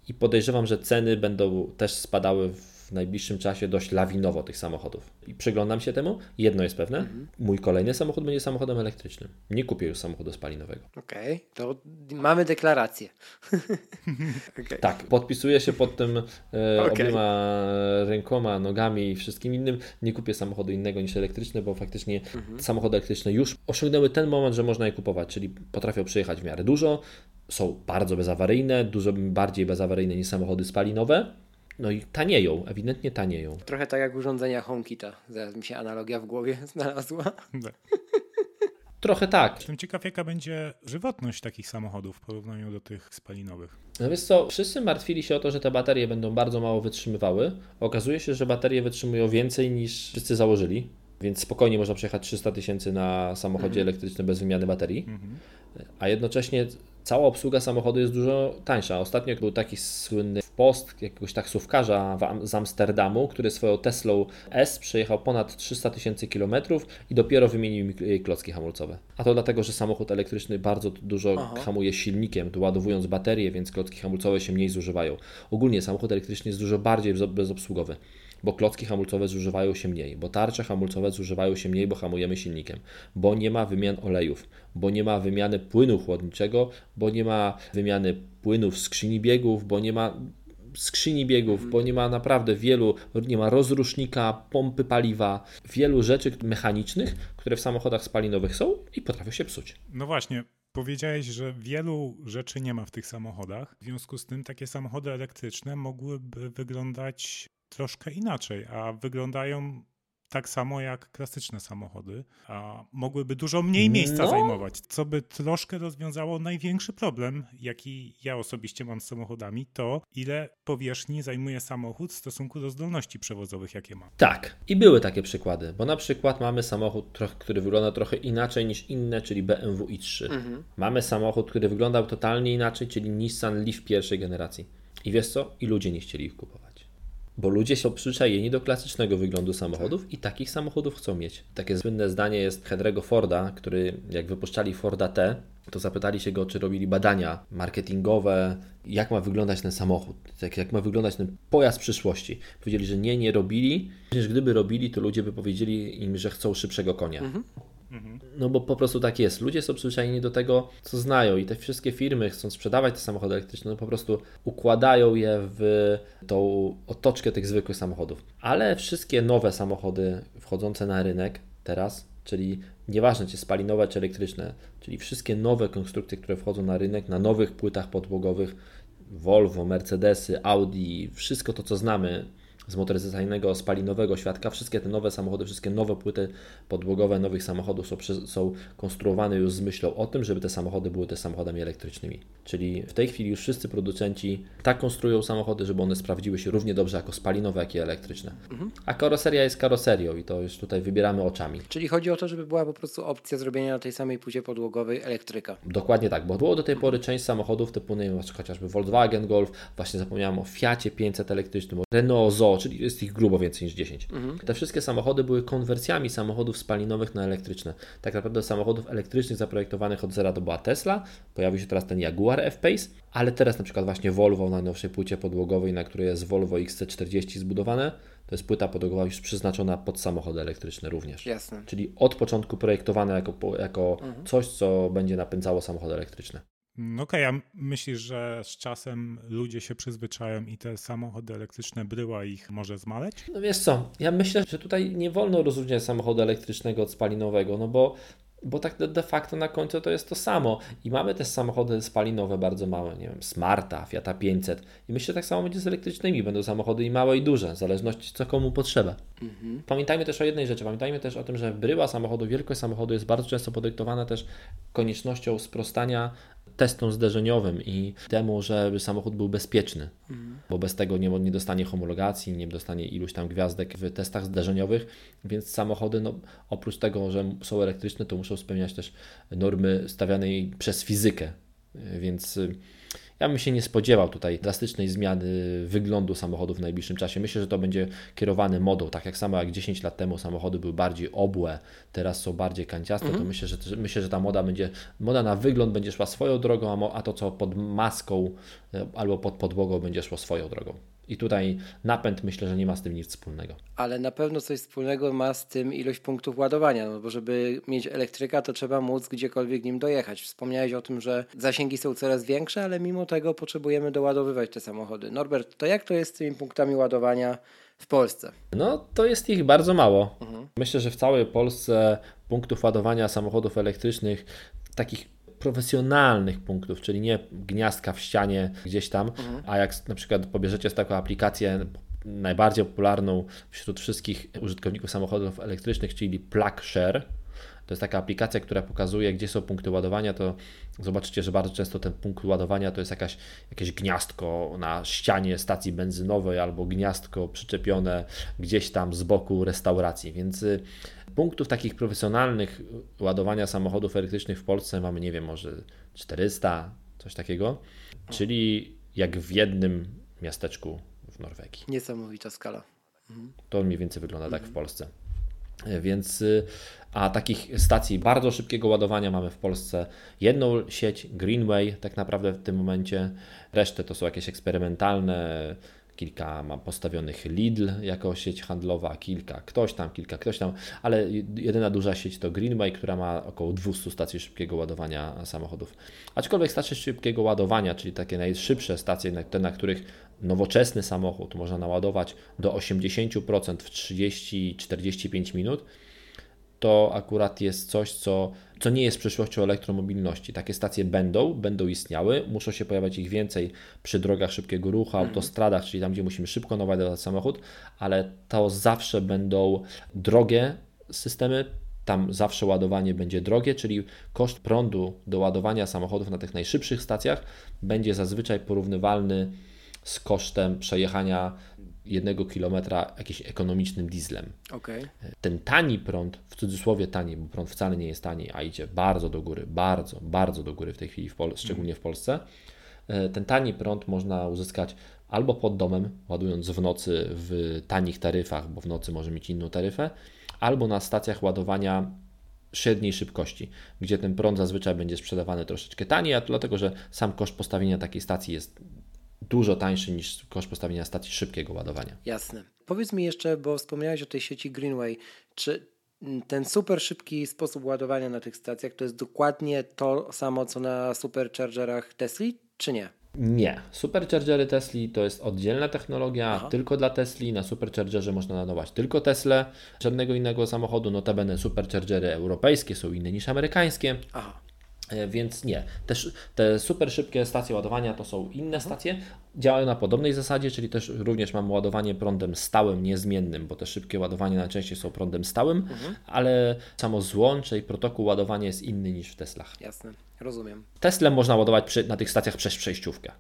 I podejrzewam, że ceny będą też spadały w w najbliższym czasie dość lawinowo tych samochodów. I przyglądam się temu. Jedno jest pewne, mhm. mój kolejny samochód będzie samochodem elektrycznym. Nie kupię już samochodu spalinowego. Okej, okay, to mamy deklarację. <laughs> okay. Tak, podpisuję się pod tym e, okay. obiema rękoma, nogami i wszystkim innym. Nie kupię samochodu innego niż elektryczny, bo faktycznie mhm. samochody elektryczne już osiągnęły ten moment, że można je kupować, czyli potrafią przyjechać w miarę dużo, są bardzo bezawaryjne, dużo bardziej bezawaryjne niż samochody spalinowe no i tanieją, ewidentnie tanieją. Trochę tak jak urządzenia HomeKita. Zaraz mi się analogia w głowie <laughs> znalazła. Tak. Trochę tak. Jestem ciekaw, jaka będzie żywotność takich samochodów w porównaniu do tych spalinowych. No wiesz co, wszyscy martwili się o to, że te baterie będą bardzo mało wytrzymywały. Okazuje się, że baterie wytrzymują więcej niż wszyscy założyli, więc spokojnie można przejechać 300 tysięcy na samochodzie mhm. elektrycznym bez wymiany baterii. Mhm. A jednocześnie cała obsługa samochodu jest dużo tańsza. Ostatnio był taki słynny post jakiegoś taksówkarza z Amsterdamu, który swoją Teslą S przejechał ponad 300 tysięcy kilometrów i dopiero wymienił jej klocki hamulcowe. A to dlatego, że samochód elektryczny bardzo dużo Aha. hamuje silnikiem, doładowując baterię, więc klocki hamulcowe się mniej zużywają. Ogólnie samochód elektryczny jest dużo bardziej bezobsługowy bo klocki hamulcowe zużywają się mniej, bo tarcze hamulcowe zużywają się mniej, bo hamujemy silnikiem, bo nie ma wymian olejów, bo nie ma wymiany płynu chłodniczego, bo nie ma wymiany płynów skrzyni biegów, bo nie ma skrzyni biegów, bo nie ma naprawdę wielu, nie ma rozrusznika, pompy paliwa, wielu rzeczy mechanicznych, które w samochodach spalinowych są i potrafią się psuć. No właśnie, Powiedziałeś, że wielu rzeczy nie ma w tych samochodach. W związku z tym takie samochody elektryczne mogłyby wyglądać troszkę inaczej, a wyglądają tak samo jak klasyczne samochody, a mogłyby dużo mniej miejsca no. zajmować, co by troszkę rozwiązało największy problem, jaki ja osobiście mam z samochodami, to ile powierzchni zajmuje samochód w stosunku do zdolności przewozowych, jakie ma. Tak, i były takie przykłady, bo na przykład mamy samochód, który wygląda trochę inaczej niż inne, czyli BMW i3. Mhm. Mamy samochód, który wyglądał totalnie inaczej, czyli Nissan Leaf pierwszej generacji. I wiesz co? I ludzie nie chcieli ich kupować bo ludzie są przyzwyczajeni do klasycznego wyglądu samochodów i takich samochodów chcą mieć. Takie słynne zdanie jest Henry'ego Forda, który jak wypuszczali Forda T, to zapytali się go, czy robili badania marketingowe, jak ma wyglądać ten samochód, jak, jak ma wyglądać ten pojazd przyszłości. Powiedzieli, że nie, nie robili, przecież gdyby robili, to ludzie by powiedzieli im, że chcą szybszego konia. Mhm. No bo po prostu tak jest. Ludzie są przyzwyczajeni do tego, co znają i te wszystkie firmy chcą sprzedawać te samochody elektryczne, no po prostu układają je w tą otoczkę tych zwykłych samochodów. Ale wszystkie nowe samochody wchodzące na rynek teraz, czyli nieważne czy spalinowe czy elektryczne, czyli wszystkie nowe konstrukcje, które wchodzą na rynek na nowych płytach podłogowych, Volvo, Mercedesy, Audi, wszystko to co znamy z motoryzacyjnego, spalinowego świadka. Wszystkie te nowe samochody, wszystkie nowe płyty podłogowe nowych samochodów są, są konstruowane już z myślą o tym, żeby te samochody były też samochodami elektrycznymi. Czyli w tej chwili już wszyscy producenci tak konstruują samochody, żeby one sprawdziły się równie dobrze jako spalinowe, jak i elektryczne. Mhm. A karoseria jest karoserią i to już tutaj wybieramy oczami. Czyli chodzi o to, żeby była po prostu opcja zrobienia na tej samej płycie podłogowej elektryka. Dokładnie tak, bo było do tej pory część samochodów typu nie wiem, chociażby Volkswagen Golf, właśnie zapomniałem o Fiacie 500 elektrycznym, o Renault Zoe, czyli jest ich grubo więcej niż 10. Mhm. Te wszystkie samochody były konwersjami samochodów spalinowych na elektryczne. Tak naprawdę samochodów elektrycznych zaprojektowanych od zera to była Tesla, pojawił się teraz ten Jaguar F-Pace, ale teraz na przykład właśnie Volvo na najnowszej płycie podłogowej, na której jest Volvo XC40 zbudowane, to jest płyta podłogowa już przeznaczona pod samochody elektryczne również. Jasne. Czyli od początku projektowane jako, jako mhm. coś, co będzie napędzało samochody elektryczne. No okej, okay, a myślisz, że z czasem ludzie się przyzwyczają i te samochody elektryczne bryła ich może zmaleć? No wiesz co, ja myślę, że tutaj nie wolno rozróżniać samochodu elektrycznego od spalinowego, no bo bo tak de facto na końcu to jest to samo. I mamy też samochody spalinowe bardzo małe, nie wiem, Smarta, Fiata 500. I myślę, że tak samo będzie z elektrycznymi. Będą samochody i małe i duże, w zależności co komu potrzeba. Mhm. Pamiętajmy też o jednej rzeczy. Pamiętajmy też o tym, że bryła samochodu, wielkość samochodu jest bardzo często podyktowana też koniecznością sprostania testom zderzeniowym i temu, żeby samochód był bezpieczny, mhm. bo bez tego nie, nie dostanie homologacji, nie dostanie iluś tam gwiazdek w testach zderzeniowych, więc samochody, no, oprócz tego, że są elektryczne, to muszą spełniać też normy stawiane przez fizykę, więc ja bym się nie spodziewał tutaj drastycznej zmiany wyglądu samochodów w najbliższym czasie. Myślę, że to będzie kierowany modą, tak jak samo jak 10 lat temu samochody były bardziej obłe, teraz są bardziej kanciaste, mhm. to myślę że, myślę, że ta moda będzie, moda na wygląd będzie szła swoją drogą, a to co pod maską e, albo pod podłogą będzie szło swoją drogą. I tutaj napęd myślę, że nie ma z tym nic wspólnego. Ale na pewno coś wspólnego ma z tym ilość punktów ładowania, no bo żeby mieć elektryka, to trzeba móc gdziekolwiek nim dojechać. Wspomniałeś o tym, że zasięgi są coraz większe, ale mimo tego potrzebujemy doładowywać te samochody. Norbert, to jak to jest z tymi punktami ładowania w Polsce? No, to jest ich bardzo mało. Mhm. Myślę, że w całej Polsce punktów ładowania samochodów elektrycznych takich profesjonalnych punktów, czyli nie gniazdka w ścianie gdzieś tam, mhm. a jak na przykład pobierzecie taką aplikację najbardziej popularną wśród wszystkich użytkowników samochodów elektrycznych, czyli Plug Share, to jest taka aplikacja, która pokazuje, gdzie są punkty ładowania, to zobaczycie, że bardzo często ten punkt ładowania to jest jakaś, jakieś gniazdko na ścianie stacji benzynowej albo gniazdko przyczepione gdzieś tam z boku restauracji, więc y, punktów takich profesjonalnych ładowania samochodów elektrycznych w Polsce mamy, nie wiem, może 400, coś takiego, czyli jak w jednym miasteczku w Norwegii. Niesamowita skala. Mhm. To mniej więcej wygląda mhm. tak w mhm. Polsce. E, więc, y, a takich stacji bardzo szybkiego ładowania mamy w Polsce jedną sieć Greenway, tak naprawdę w tym momencie. Resztę to są jakieś eksperymentalne kilka ma postawionych Lidl jako sieć handlowa, kilka ktoś tam, kilka ktoś tam, ale jedyna duża sieć to Greenway, która ma około 200 stacji szybkiego ładowania samochodów. Aczkolwiek stacje szybkiego ładowania, czyli takie najszybsze stacje, te na których nowoczesny samochód można naładować do 80% w 30-45 minut, to akurat jest coś, co, co nie jest przyszłością elektromobilności. Takie stacje będą, będą istniały, muszą się pojawiać ich więcej przy drogach szybkiego ruchu, mhm. autostradach, czyli tam, gdzie musimy szybko naładować samochód, ale to zawsze będą drogie systemy, tam zawsze ładowanie będzie drogie, czyli koszt prądu do ładowania samochodów na tych najszybszych stacjach będzie zazwyczaj porównywalny z kosztem przejechania jednego kilometra jakimś ekonomicznym dieslem. Okay. Ten tani prąd, w cudzysłowie tani, bo prąd wcale nie jest tani, a idzie bardzo do góry, bardzo, bardzo do góry w tej chwili, w Pol szczególnie w Polsce. E, ten tani prąd można uzyskać albo pod domem, ładując w nocy w tanich taryfach, bo w nocy może mieć inną taryfę, albo na stacjach ładowania średniej szybkości, gdzie ten prąd zazwyczaj będzie sprzedawany troszeczkę taniej, a to dlatego, że sam koszt postawienia takiej stacji jest dużo tańszy niż koszt postawienia stacji szybkiego ładowania. Jasne. Powiedz mi jeszcze, bo wspomniałeś o tej sieci Greenway, czy ten super szybki sposób ładowania na tych stacjach to jest dokładnie to samo, co na superchargerach Tesli, czy nie? Nie. Superchargery Tesli to jest oddzielna technologia, Aha. tylko dla Tesli. Na superchargerze można nadawać tylko Tesla, żadnego innego samochodu. Notabene superchargery europejskie są inne niż amerykańskie. Aha. E, więc nie. Te, te super szybkie stacje ładowania to są inne mhm. stacje. Działają na podobnej zasadzie, czyli też również mamy ładowanie prądem stałym, niezmiennym, bo te szybkie ładowanie najczęściej są prądem stałym, mhm. ale samo złącze i protokół ładowania jest inny niż w Teslach. Jasne, rozumiem. Teslę można ładować przy, na tych stacjach przez przejściówkę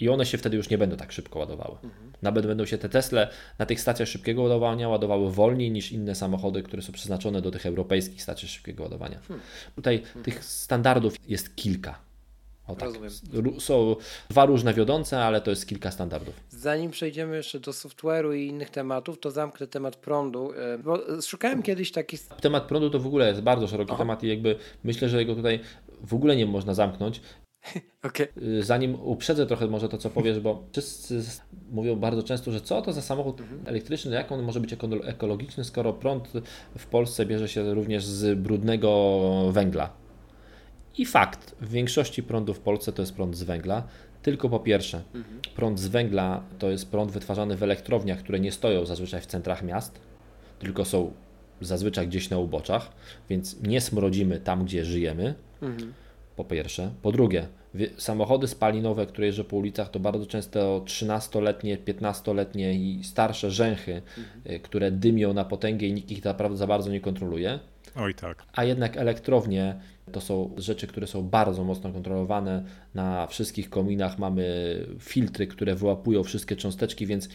i one się wtedy już nie będą tak szybko ładowały. Mhm. Nawet będą się te Tesle na tych stacjach szybkiego ładowania ładowały wolniej niż inne samochody, które są przeznaczone do tych europejskich stacji szybkiego ładowania. Hmm. Tutaj hmm. tych standardów jest kilka. O, tak. Są dwa różne wiodące, ale to jest kilka standardów. Zanim przejdziemy jeszcze do software'u i innych tematów, to zamknę temat prądu, e, bo szukałem kiedyś taki... Temat prądu to w ogóle jest bardzo szeroki Aha. temat i jakby myślę, że jego tutaj w ogóle nie można zamknąć. Okay. Zanim uprzedzę trochę może to, co powiesz, bo wszyscy mówią bardzo często, że co to za samochód mhm. elektryczny, jak on może być ekologiczny, skoro prąd w Polsce bierze się również z brudnego węgla. I fakt, w większości prądu w Polsce to jest prąd z węgla, tylko po pierwsze, mhm. prąd z węgla to jest prąd wytwarzany w elektrowniach, które nie stoją zazwyczaj w centrach miast, tylko są zazwyczaj gdzieś na uboczach, więc nie smrodzimy tam, gdzie żyjemy. Mhm po pierwsze. Po drugie, Samochody spalinowe, które jeżdżą po ulicach, to bardzo często 13-letnie, 15-letnie i starsze rzęchy, mhm. które dymią na potęgę i nikt ich naprawdę za bardzo nie kontroluje. Oj tak. A jednak elektrownie to są rzeczy, które są bardzo mocno kontrolowane. Na wszystkich kominach mamy filtry, które wyłapują wszystkie cząsteczki, więc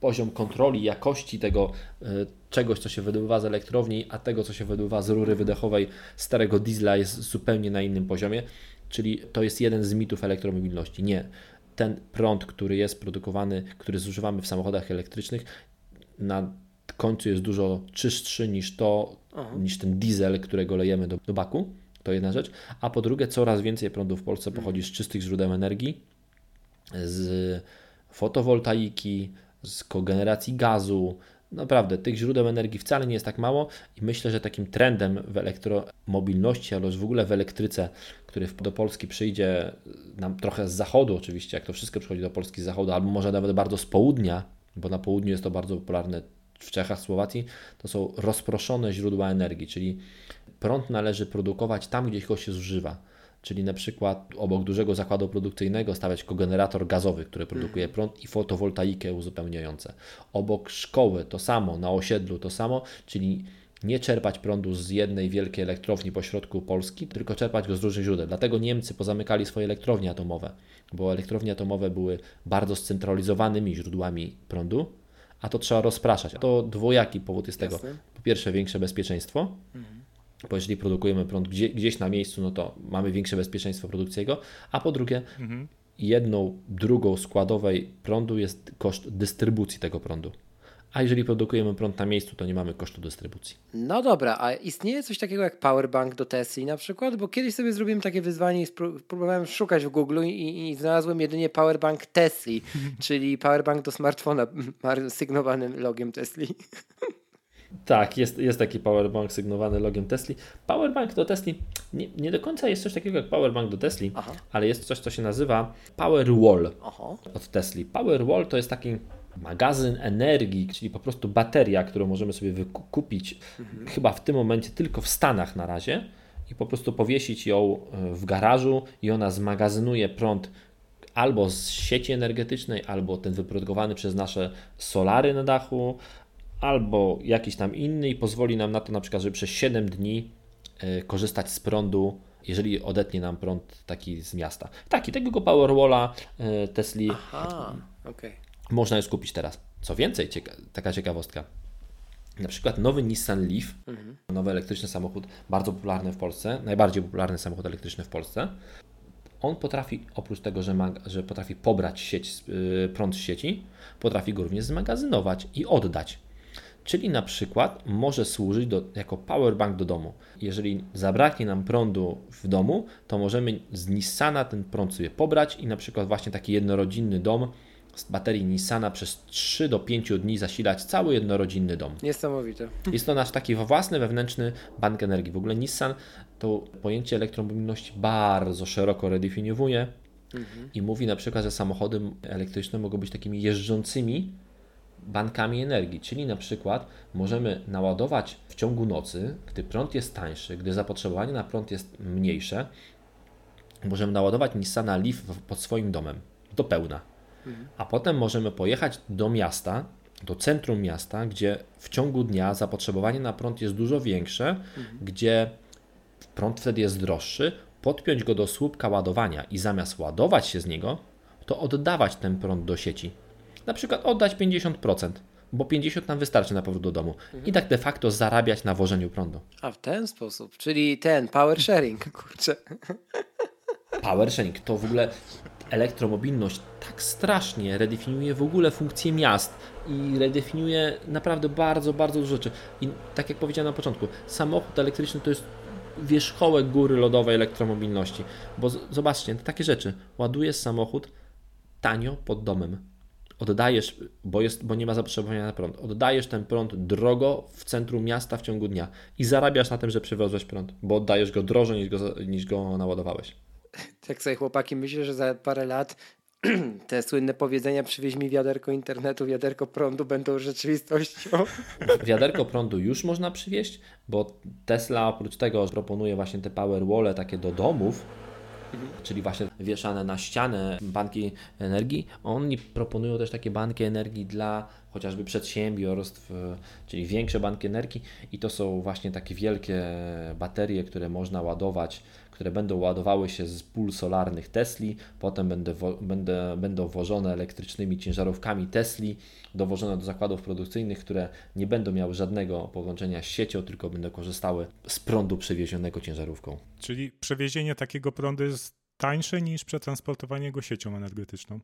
poziom kontroli jakości tego e, czegoś, co się wydobywa z elektrowni, a tego, co się wydobywa z rury wydechowej starego diesla jest zupełnie na innym poziomie. Czyli to jest jeden z mitów elektromobilności. Nie. Ten prąd, który jest produkowany, który zużywamy w samochodach elektrycznych, na końcu jest dużo czystszy niż to, Aha. niż ten diesel, którego lejemy do, do baku. To jedna rzecz. A po drugie, coraz więcej prądu w Polsce pochodzi z czystych źródeł energii, z fotowoltaiki, z kogeneracji gazu. Naprawdę, tych źródeł energii wcale nie jest tak mało i myślę, że takim trendem w elektromobilności, ale już w ogóle w elektryce, który do Polski przyjdzie nam trochę z zachodu oczywiście, jak to wszystko przychodzi do Polski z zachodu, albo może nawet bardzo z południa, bo na południu jest to bardzo popularne w Czechach, Słowacji, to są rozproszone źródła energii, czyli prąd należy produkować tam, gdzie go się zużywa. Czyli na przykład obok dużego zakładu produkcyjnego stawiać kogenerator gazowy, który produkuje mhm. prąd i fotowoltaikę uzupełniające. Obok szkoły to samo, na osiedlu to samo, czyli nie czerpać prądu z jednej wielkiej elektrowni pośrodku Polski, tylko czerpać go z różnych źródeł. Dlatego Niemcy pozamykali swoje elektrownie atomowe, bo elektrownie atomowe były bardzo scentralizowanymi źródłami prądu, a to trzeba rozpraszać. To dwojaki powód jest Jasne. tego. Po pierwsze, większe bezpieczeństwo, mhm. Bo jeżeli produkujemy prąd gdzie, gdzieś na miejscu, no to mamy większe bezpieczeństwo produkcji jego, a po drugie, mhm. jedną drugą składowej prądu jest koszt dystrybucji tego prądu a jeżeli produkujemy prąd na miejscu, to nie mamy kosztu dystrybucji. No dobra, a istnieje coś takiego jak powerbank do Tesla na przykład? Bo kiedyś sobie zrobiłem takie wyzwanie i próbowałem szukać w Google i, i znalazłem jedynie powerbank Tesla, <laughs> czyli powerbank do smartfona <laughs> sygnowanym logiem Tesla. <laughs> Tak, jest, jest taki powerbank sygnowany logiem Tesla. Powerbank do Tesla nie, nie do końca jest coś takiego jak powerbank do Tesla, ale jest coś, co się nazywa Powerwall od Tesla. Powerwall to jest taki magazyn energii, czyli po prostu bateria, którą możemy sobie wykupić mhm. chyba w tym momencie tylko w Stanach na razie i po prostu powiesić ją e, w garażu i ona zmagazynuje prąd albo z sieci energetycznej, albo ten wyprodukowany przez nasze solary na dachu, albo jakiś tam inny i pozwoli nam na to na przykład, żeby przez 7 dni e, korzystać z prądu jeżeli odetnie nam prąd taki z miasta. Taki, tego Powerwalla e, Tesla. Aha. Okay można już kupić teraz. Co więcej, cieka taka ciekawostka. Na przykład nowy Nissan Leaf, mhm. nowy elektryczny samochód, bardzo popularny w Polsce, najbardziej popularny samochód elektryczny w Polsce. On potrafi, oprócz tego, że, że potrafi pobrać sieć, yy, prąd z sieci, potrafi go również zmagazynować i oddać. Czyli na przykład może służyć do, jako powerbank do domu. Jeżeli zabraknie nam prądu w domu, to możemy z Nissana ten prąd sobie pobrać i na przykład właśnie taki jednorodzinny dom z baterii Nissana przez 3 do 5 dni zasilać cały jednorodzinny dom. Niesamowite. <laughs> Jest to nasz taki własny wewnętrzny bank energii. W ogóle Nissan to pojęcie elektromobilności bardzo szeroko redefiniowuje mhm. i mówi na przykład, że samochody elektryczne mogą być takimi jeżdżącymi bankami energii, czyli na przykład możemy naładować w ciągu nocy, gdy prąd jest tańszy, gdy zapotrzebowanie na prąd jest mniejsze, możemy naładować Nissana Leaf pod swoim domem do pełna a potem możemy pojechać do miasta, do centrum miasta, gdzie w ciągu dnia zapotrzebowanie na prąd jest dużo większe, mhm. gdzie prąd wtedy jest droższy, podpiąć go do słupka ładowania i zamiast ładować się z niego, to oddawać ten prąd do sieci. Na przykład oddać 50%, bo 50 nam wystarczy na powrót do domu. Mhm. I tak de facto zarabiać na wożeniu prądu. A w ten sposób, czyli ten power sharing, <laughs> kurczę. Power sharing to w ogóle elektromobilność tak strasznie redefiniuje w ogóle funkcję miast i redefiniuje naprawdę bardzo, bardzo dużo rzeczy. I tak jak powiedziałem na początku, samochód elektryczny to jest wierzchołek góry lodowej elektromobilności. Bo zobaczcie, takie rzeczy. Ładujesz samochód tanio pod domem. Oddajesz, bo, jest, bo nie ma zapotrzebowania na prąd. Oddajesz ten prąd drogo w centrum miasta w ciągu dnia i zarabiasz na tym, że przywiozłeś prąd, bo oddajesz go drożej niż go, niż go naładowałeś. Tak sobie chłopaki myślę, że za parę lat <clears throat> te słynne powiedzenia przywieź mi wiaderko internetu, wiaderko prądu będą rzeczywistością. <laughs> Wiaderko prądu już można przywieźć, bo Tesla oprócz tego proponuje właśnie te power wall takie do domów, mhm. czyli właśnie wieszane na ścianę banki energii. Oni proponują też takie banki energii dla chociażby przedsiębiorstw, czyli większe banki energii i to są właśnie takie wielkie baterie, które można ładować które będą ładowały się z pól solarnych Tesli, potem będę, będę, będą wożone elektrycznymi ciężarówkami Tesli, dowożone do zakładów produkcyjnych, które nie będą miały żadnego połączenia z siecią, tylko będą korzystały z prądu przewiezionego ciężarówką. Czyli przewiezienie takiego prądu jest tańsze niż przetransportowanie go siecią energetyczną?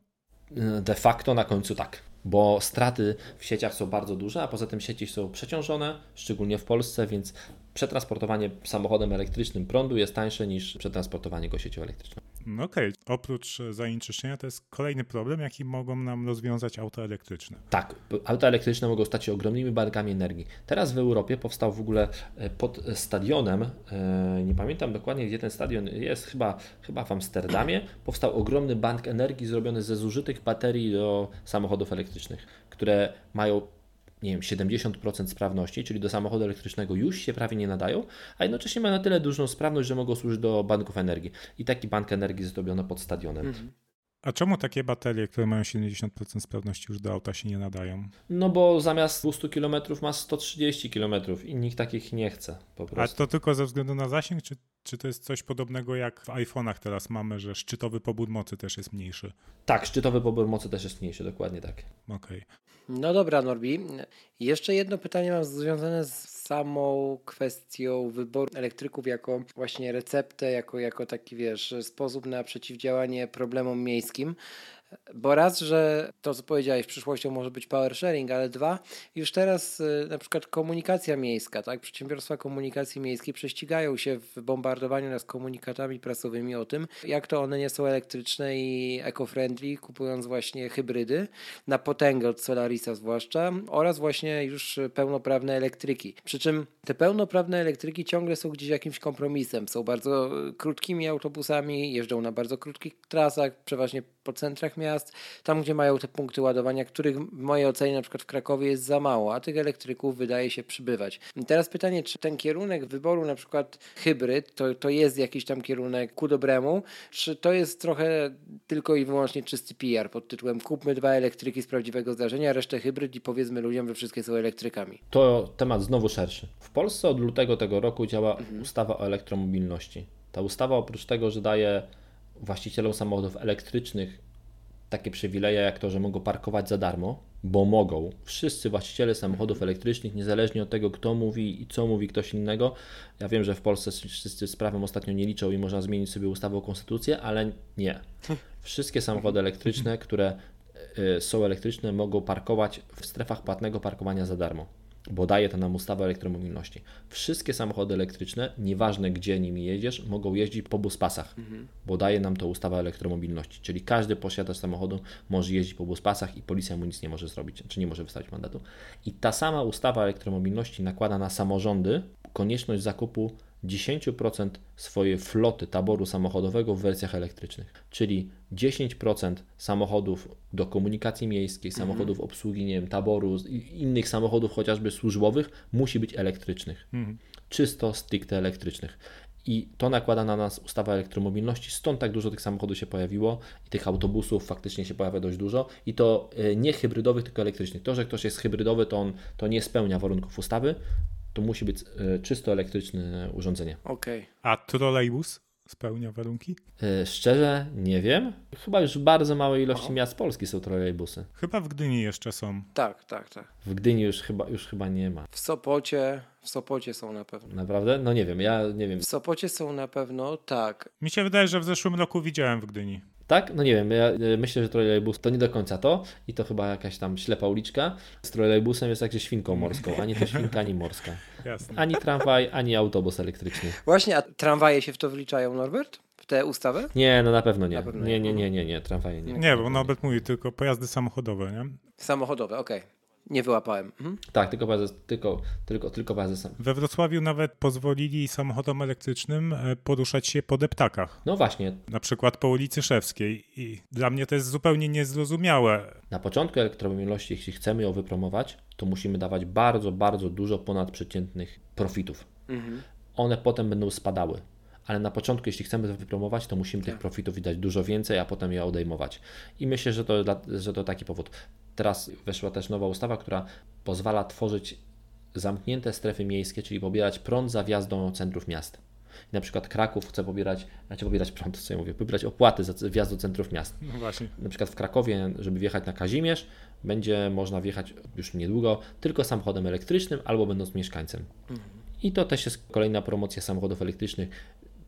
De facto na końcu tak, bo straty w sieciach są bardzo duże, a poza tym sieci są przeciążone, szczególnie w Polsce, więc przetransportowanie samochodem elektrycznym prądu jest tańsze niż przetransportowanie go siecią elektryczną. No okej, okay. oprócz zanieczyszczenia to jest kolejny problem, jaki mogą nam rozwiązać auta elektryczne. Tak, auta elektryczne mogą stać się ogromnymi bankami energii. Teraz w Europie powstał w ogóle e, pod stadionem, e, nie pamiętam dokładnie gdzie ten stadion jest, chyba, chyba w Amsterdamie, powstał ogromny bank energii zrobiony ze zużytych baterii do samochodów elektrycznych, które mają nie wiem, 70% sprawności, czyli do samochodu elektrycznego już się prawie nie nadają, a jednocześnie mają na tyle dużą sprawność, że mogą służyć do banków energii. I taki bank energii zrobiono pod stadionem. Mhm. A czemu takie baterie, które mają 70% sprawności już do auta się nie nadają? No bo zamiast 200 km ma 130 km i nikt takich nie chce po prostu. A to tylko ze względu na zasięg, czy, czy to jest coś podobnego jak w iPhone'ach teraz mamy, że szczytowy pobór mocy też jest mniejszy? Tak, szczytowy pobór mocy też jest mniejszy, dokładnie tak. Okej. Okay. No dobra, Norbi. Jeszcze jedno pytanie mam związane z samą kwestią wyboru elektryków jako właśnie receptę, jako, jako taki, wiesz, sposób na przeciwdziałanie problemom miejskim. Bo raz, że to co powiedziałeś, przyszłością może być power sharing, ale dwa, już teraz y, na przykład komunikacja miejska, tak? Przedsiębiorstwa komunikacji miejskiej prześcigają się w bombardowaniu nas komunikatami prasowymi o tym, jak to one nie są elektryczne i eco-friendly, kupując właśnie hybrydy na potęgę od Solarisa zwłaszcza oraz właśnie już pełnoprawne elektryki. Przy czym te pełnoprawne elektryki ciągle są gdzieś jakimś kompromisem. Są bardzo krótkimi autobusami, jeżdżą na bardzo krótkich trasach, przeważnie po centrach miast, tam gdzie mają te punkty ładowania, których w mojej ocenie na przykład w Krakowie jest za mało, a tych elektryków wydaje się przybywać. I teraz pytanie, czy ten kierunek wyboru na przykład hybryd, to, to jest jakiś tam kierunek ku dobremu, czy to jest trochę tylko i wyłącznie czysty PR pod tytułem kupmy dwa elektryki z prawdziwego zdarzenia, resztę hybryd i powiedzmy ludziom, że wszystkie są elektrykami. To temat znowu szerszy. W Polsce od lutego tego roku działa mhm. ustawa o elektromobilności. Ta ustawa oprócz tego, że daje właścicielom samochodów elektrycznych takie przywileje jak to, że mogą parkować za darmo, bo mogą. Wszyscy właściciele samochodów elektrycznych, niezależnie od tego, kto mówi i co mówi ktoś innego. Ja wiem, że w Polsce wszyscy z prawem ostatnio nie liczą i można zmienić sobie ustawę o konstytucję, ale nie. <laughs> Wszystkie samochody elektryczne, które y, są elektryczne, mogą parkować w strefach płatnego parkowania za darmo bo daje to nam ustawa elektromobilności. Wszystkie samochody elektryczne, nieważne gdzie nimi jedziesz, mogą jeździć po buspasach, mhm. bo daje nam to ustawa elektromobilności. Czyli każdy posiadacz samochodu może jeździć po buspasach i policja mu nic nie może zrobić, czy nie może wystawić mandatu. I ta sama ustawa elektromobilności nakłada na samorządy konieczność zakupu 10% swojej floty taboru samochodowego w wersjach elektrycznych, czyli 10% samochodów do komunikacji miejskiej, mhm. samochodów obsługi nie wiem, taboru, innych samochodów chociażby służbowych musi być elektrycznych. Mhm. Czysto, stricte elektrycznych. I to nakłada na nas ustawa elektromobilności, stąd tak dużo tych samochodów się pojawiło i tych autobusów faktycznie się pojawia dość dużo. I to e, nie hybrydowych, tylko elektrycznych. To, że ktoś jest hybrydowy, to on to nie spełnia warunków ustawy to musi być e, czysto elektryczne urządzenie. Okej. Okay. A trolejbus spełnia warunki? E, szczerze nie wiem. Chyba już w bardzo małej ilości miast Polski są trolejbusy. Chyba w Gdyni jeszcze są. Tak, tak, tak. W Gdyni już chyba, już chyba nie ma. W Sopocie, w Sopocie są na pewno. Naprawdę? No nie wiem, ja nie wiem. W Sopocie są na pewno, tak. Mi się wydaje, że w zeszłym roku widziałem w Gdyni. Tak? No nie wiem, ja e, myślę, że trolejbus to nie do końca to i to chyba jakaś tam ślepa uliczka. Z trolejbusem jest jakże świnką morską, ani to świnka, ani morska. Jasne. Ani tramwaj, ani autobus elektryczny. Właśnie, a tramwaje się w to wliczają, Norbert? W tę ustawę? Nie, no na pewno nie. Na pewno nie, nie, nie, nie, nie, tramwaje nie. Nie, bo Norbert mówi tylko pojazdy samochodowe, nie? Samochodowe, okej. Okay. Nie wyłapałem. Mhm. Tak, tylko, pojazdy, tylko, tylko, tylko sam. We Wrocławiu nawet pozwolili samochodom elektrycznym e, poruszać się po deptakach. No właśnie. Na przykład po ulicy Szewskiej. I dla mnie to jest zupełnie niezrozumiałe. Na początku elektromobilności, jeśli chcemy ją wypromować, to musimy dawać bardzo, bardzo dużo ponadprzeciętnych profitów. Mhm. One potem będą spadały ale na początku, jeśli chcemy to wypromować, to musimy tak. tych profitów widać dużo więcej, a potem je odejmować. I myślę, że to, że to taki powód. Teraz weszła też nowa ustawa, która pozwala tworzyć zamknięte strefy miejskie, czyli pobierać prąd za wjazdą centrów miast. na przykład Kraków chce pobierać, znaczy pobierać prąd, co ja mówię, pobierać opłaty za wjazd do centrów miast. No właśnie. Na przykład w Krakowie, żeby wjechać na Kazimierz, będzie można wjechać już niedługo tylko samochodem elektrycznym albo będąc mieszkańcem. Mhm. I to też jest kolejna promocja samochodów elektrycznych.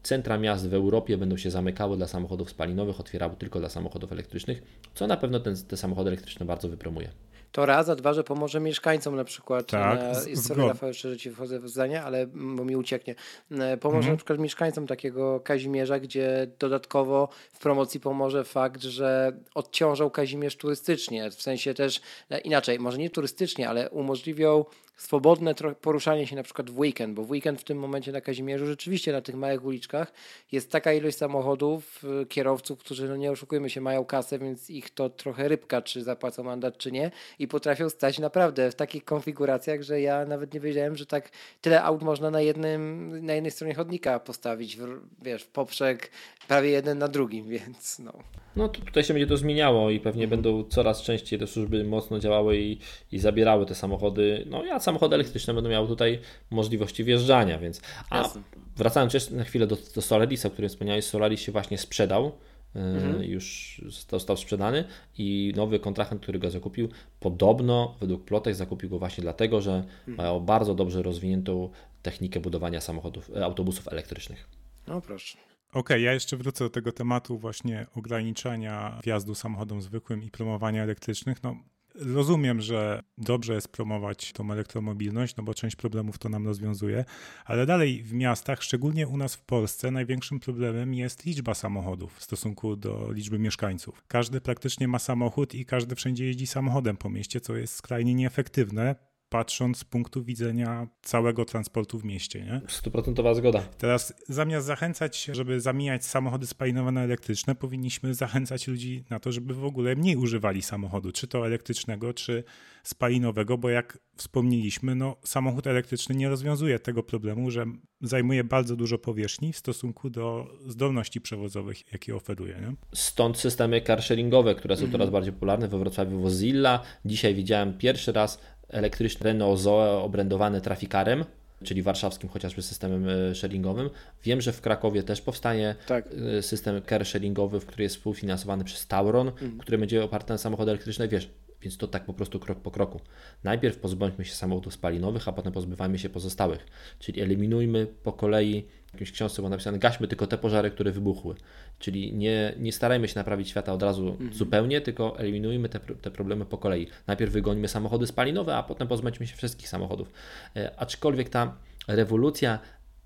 Centra miast w Europie będą się zamykały dla samochodów spalinowych, otwierały tylko dla samochodów elektrycznych, co na pewno ten, te samochody elektryczne bardzo wypromuje to raz, a dwa, że pomoże mieszkańcom na przykład. Tak, na, sorry Rafał, jeszcze, że Ci wchodzę w zdanie, ale bo mi ucieknie. E, pomoże mhm. na przykład mieszkańcom takiego Kazimierza, gdzie dodatkowo w promocji pomoże fakt, że odciążał Kazimierz turystycznie, w sensie też e, inaczej, może nie turystycznie, ale umożliwią swobodne poruszanie się na przykład w weekend, bo w weekend w tym momencie na Kazimierzu rzeczywiście na tych małych uliczkach jest taka ilość samochodów, y, kierowców, którzy, no nie oszukujmy się, mają kasę, więc ich to trochę rybka, czy zapłacą mandat, czy nie i potrafią stać naprawdę w takich konfiguracjach, że ja nawet nie wiedziałem, że tak tyle aut można na jednym, na jednej stronie chodnika postawić, w, wiesz, w poprzek prawie jeden na drugim, <laughs> więc no. No to tutaj się będzie to zmieniało i pewnie będą coraz częściej te służby mocno działały i, i zabierały te samochody. No ja samochody elektryczne będą miały tutaj możliwości wjeżdżania, więc. A Jasne. wracając jeszcze na chwilę do, do Solarisa, o którym wspomniałeś, Solaris się właśnie sprzedał. E, mhm. Już został sprzedany i nowy kontrahent, który go zakupił, podobno według plotek zakupił go właśnie dlatego, że mhm. mają bardzo dobrze rozwiniętą technikę budowania samochodów, e, autobusów elektrycznych. No proszę. Okej, okay, ja jeszcze wrócę do tego tematu właśnie ograniczania wjazdu samochodom zwykłym i promowania elektrycznych. No, Rozumiem, że dobrze jest promować tą elektromobilność, no bo część problemów to nam rozwiązuje, ale dalej w miastach, szczególnie u nas w Polsce, największym problemem jest liczba samochodów w stosunku do liczby mieszkańców. Każdy praktycznie ma samochód i każdy wszędzie jeździ samochodem po mieście, co jest skrajnie nieefektywne patrząc z punktu widzenia całego transportu w mieście. Nie? Stuprocentowa zgoda. Teraz zamiast zachęcać, żeby zamieniać samochody spalinowe na elektryczne, powinniśmy zachęcać ludzi na to, żeby w ogóle mniej używali samochodu, czy to elektrycznego, czy spalinowego, bo jak wspomnieliśmy, no, samochód elektryczny nie rozwiązuje tego problemu, że zajmuje bardzo dużo powierzchni w stosunku do zdolności przewozowych, jakie oferuje. Nie? Stąd systemy carsharingowe, które są coraz bardziej popularne. We Wrocławiu Wozilla. Dzisiaj widziałem pierwszy raz elektryczny Renault Zoe obrędowany trafikarem, czyli warszawskim chociażby systemem e, sharingowym. Wiem, że w Krakowie też powstanie tak. E, system car sharingowy, który jest współfinansowany przez Tauron, mhm. który będzie oparty na samochodach elektrycznych. Wiesz, więc to tak po prostu krok po kroku. Najpierw pozbądźmy się samochodów spalinowych, a potem pozbywajmy się pozostałych. Czyli eliminujmy po kolei, w jakimś książce było napisane, gaśmy tylko te pożary, które wybuchły. Czyli nie, nie starajmy się naprawić świata od razu mhm. zupełnie, tylko eliminujmy te, te problemy po kolei. Najpierw wygońmy samochody spalinowe, a potem pozbądźmy się wszystkich samochodów. E, aczkolwiek ta rewolucja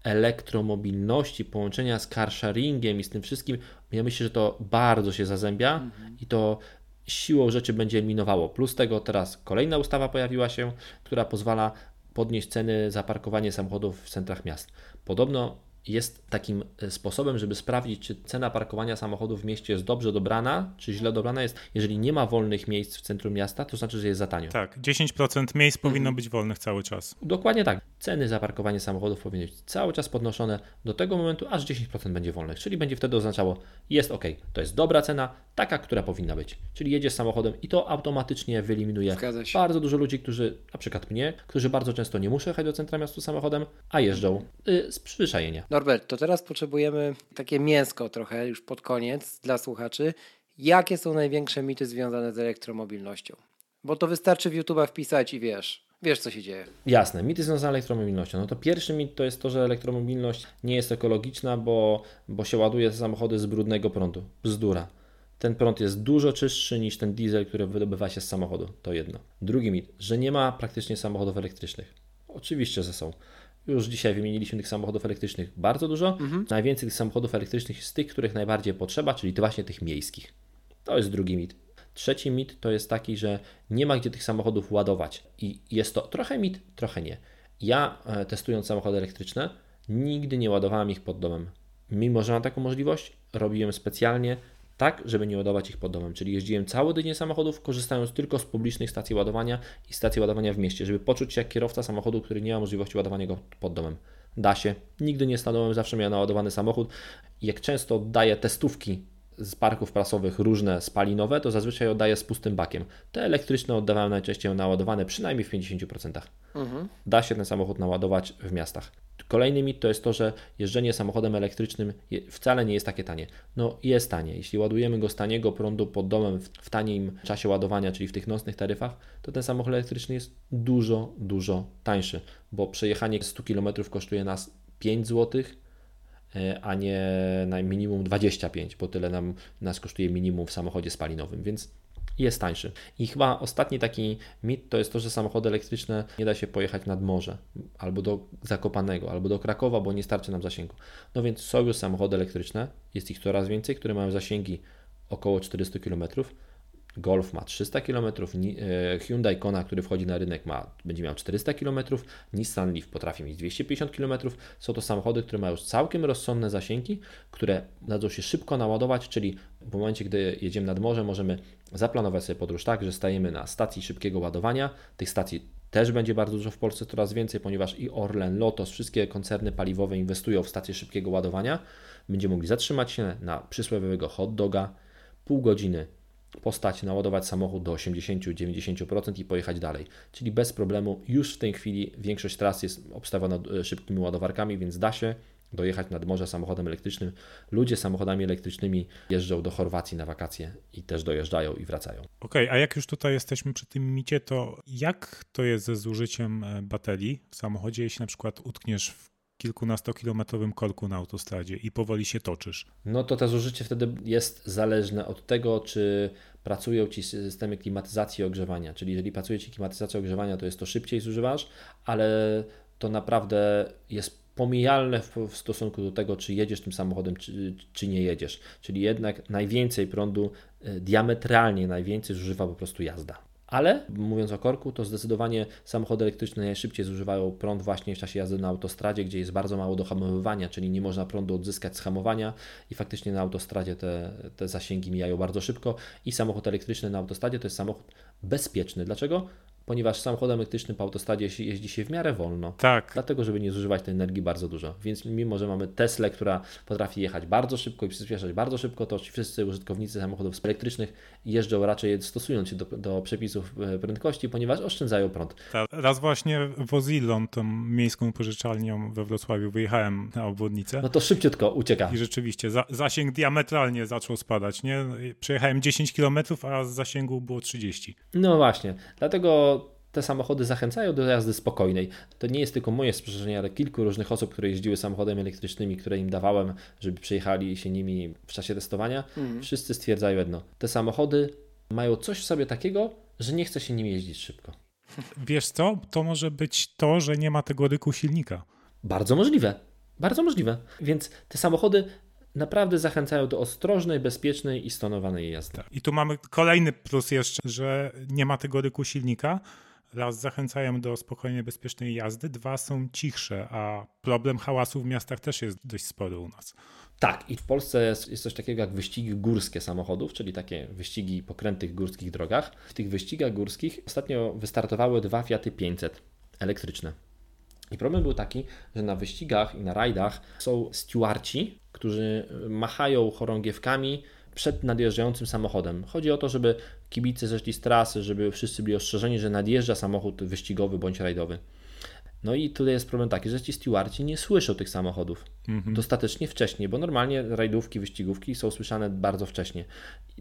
elektromobilności, połączenia z carsharingiem i z tym wszystkim, ja myślę, że to bardzo się zazębia mhm. i to siłą rzeczy będzie eliminowało. Plus tego teraz kolejna ustawa pojawiła się, która pozwala podnieść ceny za parkowanie samochodów w centrach miast. Podobno jest takim e, sposobem, żeby sprawdzić, czy cena parkowania samochodów w mieście jest dobrze dobrana, czy źle dobrana jest. Jeżeli nie ma wolnych miejsc w centrum miasta, to znaczy, że jest za tanio. Tak, 10% miejsc mhm. powinno być wolnych cały czas. Dokładnie tak. Ceny za parkowanie samochodów powinny być cały czas podnoszone do tego momentu, aż 10% będzie wolnych, czyli będzie wtedy oznaczało, jest ok, to jest dobra cena, taka, która powinna być. Czyli jedziesz samochodem i to automatycznie wyeliminuje bardzo dużo ludzi, którzy, na przykład mnie, którzy bardzo często nie muszą jechać do centra miasta samochodem, a jeżdżą y, z przyzwyczajenia. Norbert, to teraz potrzebujemy takie mięsko trochę już pod koniec dla słuchaczy. Jakie są największe mity związane z elektromobilnością? Bo to wystarczy w YouTube'a wpisać i wiesz, wiesz co się dzieje. Jasne, mity związane z elektromobilnością. No to pierwszy mit to jest to, że elektromobilność nie jest ekologiczna, bo, bo się ładuje samochody z brudnego prądu. Bzdura. Ten prąd jest dużo czystszy niż ten diesel, który wydobywa się z samochodu. To jedno. Drugi mit, że nie ma praktycznie samochodów elektrycznych. Oczywiście, że są. Już dzisiaj wymieniliśmy tych samochodów elektrycznych bardzo dużo. Mhm. Najwięcej tych samochodów elektrycznych jest tych, których najbardziej potrzeba, czyli właśnie tych miejskich. To jest drugi mit. Trzeci mit to jest taki, że nie ma gdzie tych samochodów ładować. I jest to trochę mit, trochę nie. Ja e, testując samochody elektryczne, nigdy nie ładowałem ich pod domem. Mimo, że mam taką możliwość, robiłem specjalnie tak, żeby nie ładować ich pod domem. Czyli jeździłem całe dnie samochodów, korzystając tylko z publicznych stacji ładowania i stacji ładowania w mieście, żeby poczuć się jak kierowca samochodu, który nie ma możliwości ładowania go pod domem. Da się. Nigdy nie stanąłem, zawsze miałem naładowany samochód. Jak często oddaję testówki z parków prasowych różne spalinowe, to zazwyczaj oddaję z pustym bakiem. Te elektryczne oddawałem najczęściej naładowane przynajmniej w 50%. Mhm. Da się ten samochód naładować w miastach. Kolejny mit to jest to, że jeżdżenie samochodem elektrycznym wcale nie jest takie tanie. No jest tanie. Jeśli ładujemy go z taniego prądu pod domem w tanim czasie ładowania, czyli w tych nocnych taryfach, to ten samochód elektryczny jest dużo, dużo tańszy, bo przejechanie 100 km kosztuje nas 5 zł, e, a nie na minimum 25, bo tyle nam, nas kosztuje minimum w samochodzie spalinowym, więc jest tańszy. I chyba ostatni taki mit to jest to, że samochody elektryczne nie da się pojechać nad morze, albo do Zakopanego, albo do Krakowa, bo nie starczy nam zasięgu. No więc są już samochody elektryczne, jest ich coraz więcej, które mają zasięgi około 400 km Golf ma 300 km, e, Hyundai Kona, który wchodzi na rynek, ma, będzie miał 400 km, Nissan Leaf potrafi mieć 250 km. Są to samochody, które mają już całkiem rozsądne zasięgi, które dadzą się szybko naładować, czyli w momencie, gdy jedziemy nad morze, możemy zaplanować sobie podróż tak, że stajemy na stacji szybkiego ładowania. Tych stacji też będzie bardzo dużo w Polsce, coraz więcej, ponieważ i Orlen, Lotos, wszystkie koncerny paliwowe inwestują w stacje szybkiego ładowania. Będziemy mogli zatrzymać się na przysłowiowego hot doga, pół godziny postać, naładować samochód do 80-90% i pojechać dalej. Czyli bez problemu już w tej chwili większość tras jest obstawiona e, szybkimi ładowarkami, więc da się dojechać nad morze samochodem elektrycznym. Ludzie samochodami elektrycznymi jeżdżą do Chorwacji na wakacje i też dojeżdżają i wracają. Okej, okay, a jak już tutaj jesteśmy przy tym micie, to jak to jest ze zużyciem e, baterii w samochodzie, jeśli na przykład utkniesz w kilkunastokilometrowym korku na autostradzie i powoli się toczysz. No to to zużycie wtedy jest zależne od tego, czy pracują ci systemy klimatyzacji i ogrzewania. Czyli jeżeli pracuje ci klimatyzacja ogrzewania, to jest to szybciej zużywasz, ale to naprawdę jest pomijalne w, stosunku do tego, czy jedziesz tym samochodem, czy, czy nie jedziesz. Czyli jednak najwięcej prądu, e, diametralnie najwięcej zużywa po prostu jazda. Ale mówiąc o korku, to zdecydowanie samochody elektryczne najszybciej zużywają prąd właśnie w czasie jazdy na autostradzie, gdzie jest bardzo mało do hamowywania, czyli nie można prądu odzyskać z hamowania i faktycznie na autostradzie te, te zasięgi mijają bardzo szybko i samochód elektryczny na autostradzie to jest samochód bezpieczny. Dlaczego? ponieważ samochodem elektrycznym po autostradzie jeździ się w miarę wolno. Tak. Dlatego, żeby nie zużywać tej energii bardzo dużo. Więc mimo, że mamy Teslę, która potrafi jechać bardzo szybko i przyspieszać bardzo szybko, to wszyscy użytkownicy samochodów elektrycznych jeżdżą raczej stosując się do, do przepisów e, prędkości, ponieważ oszczędzają prąd. Tak. Raz właśnie Wozillą, tą miejską pożyczalnią we Wrocławiu, wyjechałem na obwodnicę. No to szybciutko ucieka. I rzeczywiście za, zasięg diametralnie zaczął spadać. Nie? Przejechałem 10 km, a z zasięgu było 30. No właśnie. Dlatego te samochody zachęcają do jazdy spokojnej. To nie jest tylko moje spostrzeżenie, ale kilku różnych osób, które jeździły samochodami elektrycznymi, które im dawałem, żeby przejechali się nimi w czasie testowania, mm. wszyscy stwierdzają jedno. Te samochody mają coś w sobie takiego, że nie chce się nimi jeździć szybko. Wiesz co? To może być to, że nie ma tego ryku silnika. Bardzo możliwe. Bardzo możliwe. Więc te samochody naprawdę zachęcają do ostrożnej, bezpiecznej i stonowanej jazdy. I tu mamy kolejny plus jeszcze, że nie ma tego ryku silnika, raz zachęcają do spokojnej, bezpiecznej jazdy, dwa są cichsze, a problem hałasu w miastach też jest dość spory u nas. Tak, i w Polsce jest, jest coś takiego jak wyścigi górskie samochodów, czyli takie wyścigi po krętych górskich drogach. W tych wyścigach górskich ostatnio wystartowały dwa Fiaty 500 elektryczne. I problem był taki, że na wyścigach i na rajdach są stewardci, którzy machają chorągiewkami przed nadjeżdżającym samochodem. Chodzi o to, żeby kibice zeszli z trasy, żeby wszyscy byli ostrzeżeni, że nadjeżdża samochód wyścigowy bądź rajdowy. No i tutaj jest problem taki, że ci stewardci nie słyszą tych samochodów mhm. dostatecznie wcześnie, bo normalnie rajdówki, wyścigówki są słyszane bardzo wcześnie.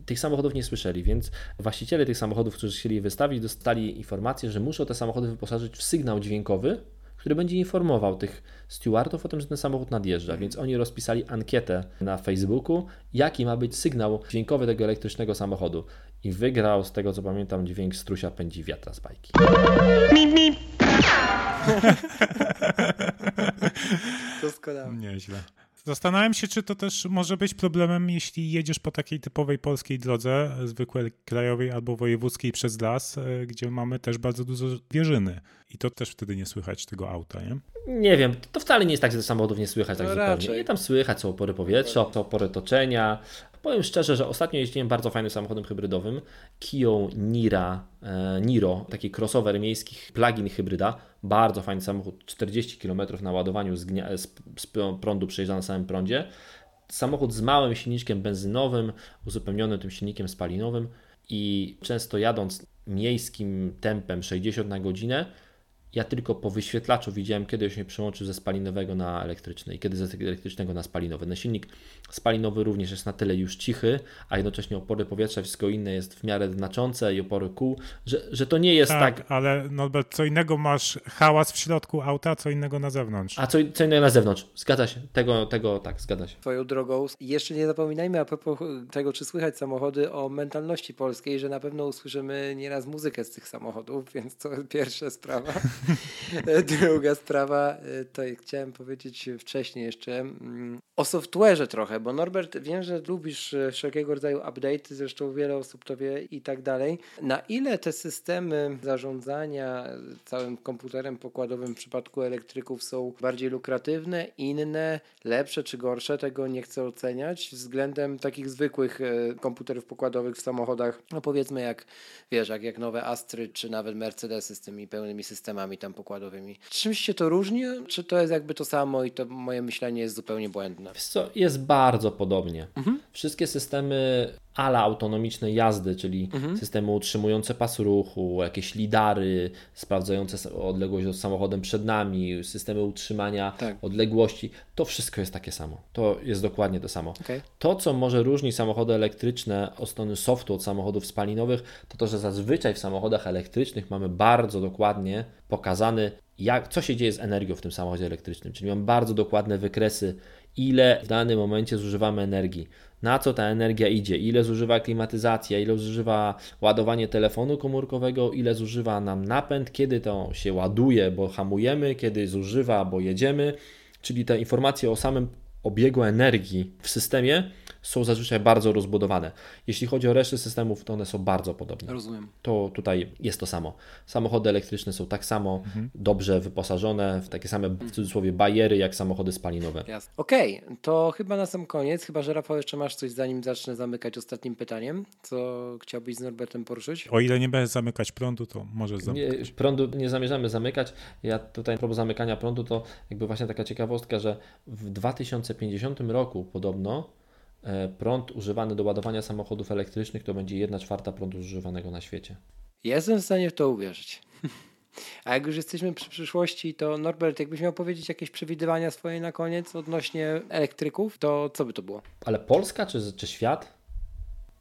Tych samochodów nie słyszeli, więc właściciele tych samochodów, którzy chcieli wystawić, dostali informację, że muszą te samochody wyposażyć w sygnał dźwiękowy, który będzie informował tych stewardów o tym, że ten samochód nadjeżdża. Więc oni rozpisali ankietę na Facebooku, jaki ma być sygnał dźwiękowy tego elektrycznego samochodu. I wygrał, z tego co pamiętam, dźwięk strusia pędzi wiatra z bajki. Mip, mip. <laughs> Doskonale. Nieźle. Zastanawiam się, czy to też może być problemem, jeśli jedziesz po takiej typowej polskiej drodze, zwykłej krajowej albo wojewódzkiej przez las, e, gdzie mamy też bardzo dużo wieżyny. I to też wtedy nie słychać tego auta, nie? Nie wiem, to wcale nie jest tak, że samochodów nie słychać tak no zupełnie. Nie tam słychać, są opory powietrza, są opory toczenia, Powiem szczerze, że ostatnio jeździłem bardzo fajnym samochodem hybrydowym, Kia Nira, e, Niro, taki crossover miejski plug-in hybryda, bardzo fajny samochód, 40 km na ładowaniu z, z, z prądu przejeżdża na samym prądzie. Samochód z małym silniczkiem benzynowym, uzupełnionym tym silnikiem spalinowym i często jadąc miejskim tempem 60 na godzinę, ja tylko po wyświetlaczu widziałem, kiedy się przełączył ze spalinowego na elektryczny i kiedy ze elektrycznego na spalinowy. Na silnik spalinowy również jest na tyle już cichy, a jednocześnie opory powietrza, wszystko inne jest w miarę znaczące i opory kół, że, że to nie jest tak. Tak, ale no, co innego masz hałas w środku auta, co innego na zewnątrz. A co, co innego na zewnątrz. Zgadza się. Tego, tego tak, zgadza się. Swoją drogą. Jeszcze nie zapominajmy a propos tego, czy słychać samochody o mentalności polskiej, że na pewno usłyszymy nieraz muzykę z tych samochodów, więc to pierwsza sprawa. <laughs> Druga sprawa, y, to chciałem powiedzieć wcześniej jeszcze mm, o software'ze trochę, bo Norbert, wiem, że lubisz y, wszelkiego rodzaju update'y, zresztą wiele osób to wie i tak dalej. Na ile te systemy zarządzania całym komputerem pokładowym w przypadku elektryków są bardziej lukratywne, inne, lepsze czy gorsze, tego nie chcę oceniać, względem takich zwykłych y, komputerów pokładowych w samochodach, no powiedzmy jak, wiesz, jak, jak nowe Astry, czy nawet Mercedesy z tymi pełnymi systemami tam pokładowymi. Czymś się to różni, czy to jest jakby to samo i to moje myślenie jest zupełnie błędne? Wiesz co, jest bardzo podobnie. Mhm. Wszystkie systemy ala autonomicznej jazdy, czyli mhm. systemy utrzymujące pas ruchu, jakieś lidary sprawdzające odległość od samochodem przed nami, systemy utrzymania tak. odległości, to wszystko jest takie samo. To jest dokładnie to samo. Okay. To, co może różni samochody elektryczne od strony softu od samochodów spalinowych, to to, że zazwyczaj w samochodach elektrycznych mamy bardzo dokładnie pokazany, jak, co się dzieje z energią w tym samochodzie elektrycznym. Czyli mamy bardzo dokładne wykresy, ile w danym momencie zużywamy energii na co ta energia idzie, ile zużywa klimatyzacja, ile zużywa ładowanie telefonu komórkowego, ile zużywa nam napęd, kiedy to się ładuje, bo hamujemy, kiedy zużywa, bo jedziemy, czyli te informacje o samym obiegu energii w systemie są zazwyczaj bardzo rozbudowane. Jeśli chodzi o resztę systemów, to one są bardzo podobne. Rozumiem. To tutaj jest to samo. Samochody elektryczne są tak samo mhm. dobrze wyposażone w takie same w cudzysłowie bariery jak samochody spalinowe. Okej, okay, to chyba na sam koniec, chyba że Rafał jeszcze masz coś zanim zacznę zamykać ostatnim pytaniem, co chciałbyś z Norbertem poruszyć? O ile nie będziesz zamykać prądu, to może zamykać. Nie, prądu nie zamierzamy zamykać. Ja tutaj propos zamykania prądu to jakby właśnie taka ciekawostka, że w 2050 roku podobno prąd używany do ładowania samochodów elektrycznych to będzie 1 czwarta prądu zużywanego na świecie. Jestem w stanie w to uwierzyć. <laughs> A jak już jesteśmy przy przyszłości, to Norbert, jakbyś miał powiedzieć jakieś przewidywania swoje na koniec odnośnie elektryków, to co by to było? Ale Polska czy, czy świat?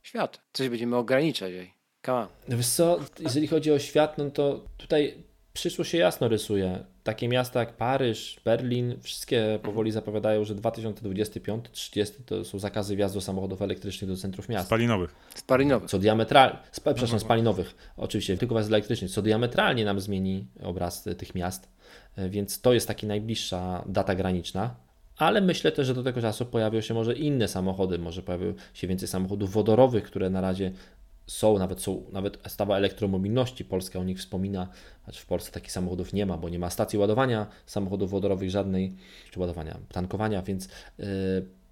Świat. Coś będziemy ograniczać. Ej. Come on. Wiesz co, jeżeli chodzi o świat, no to tutaj przyszłość się jasno rysuje. Takie miasta jak Paryż, Berlin, wszystkie powoli zapowiadają, że 2025-30 to są zakazy wjazdu samochodów elektrycznych do centrów miast. Spalinowych. Spalinowych. Co diametralnie, sp przepraszam, spalinowych, oczywiście, tylko wjazd elektryczny, co diametralnie nam zmieni obraz tych miast, e, więc to jest taka najbliższa data graniczna. Ale myślę też, że do tego czasu pojawią się może inne samochody, może pojawią się więcej samochodów wodorowych, które na razie są, nawet są, nawet stawa elektromobilności, Polska o nich wspomina, choć w Polsce takich samochodów nie ma, bo nie ma stacji ładowania samochodów wodorowych żadnej, czy ładowania, tankowania, więc yy,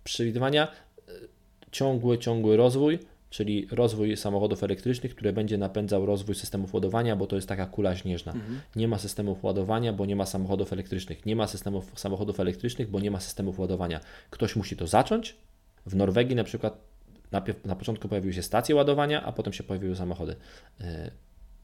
przewidywania, yy, ciągły, ciągły rozwój, czyli rozwój samochodów elektrycznych, który będzie napędzał rozwój systemów ładowania, bo to jest taka kula śnieżna. Mhm. Nie ma systemów ładowania, bo nie ma samochodów elektrycznych. Nie ma systemów samochodów elektrycznych, bo nie ma systemów ładowania. Ktoś musi to zacząć. W Norwegii na przykład Najpierw na początku pojawiły się stacje ładowania, a potem się pojawiły samochody. E,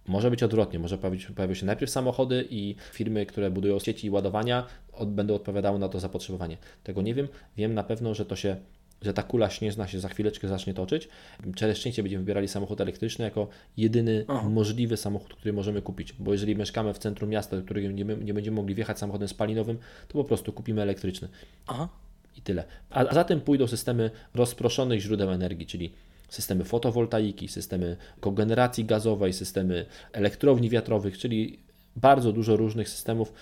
może być odwrotnie, może pojawić, pojawiły się najpierw samochody i firmy, które budują sieci ładowania, od, będą odpowiadały na to zapotrzebowanie. Tego nie wiem. Wiem na pewno, że to się że ta kula śnieżna się za chwileczkę zacznie toczyć. Przez szczęście będziemy wybierali samochód elektryczny jako jedyny Aha. możliwy samochód, który możemy kupić, bo jeżeli mieszkamy w centrum miasta, do którego nie, nie będziemy mogli wjechać samochodem spalinowym, to po prostu kupimy elektryczny. Aha i tyle. A, za tym pójdą systemy rozproszonych źródeł energii, czyli systemy fotowoltaiki, systemy kogeneracji gazowej, systemy elektrowni wiatrowych, czyli bardzo dużo różnych systemów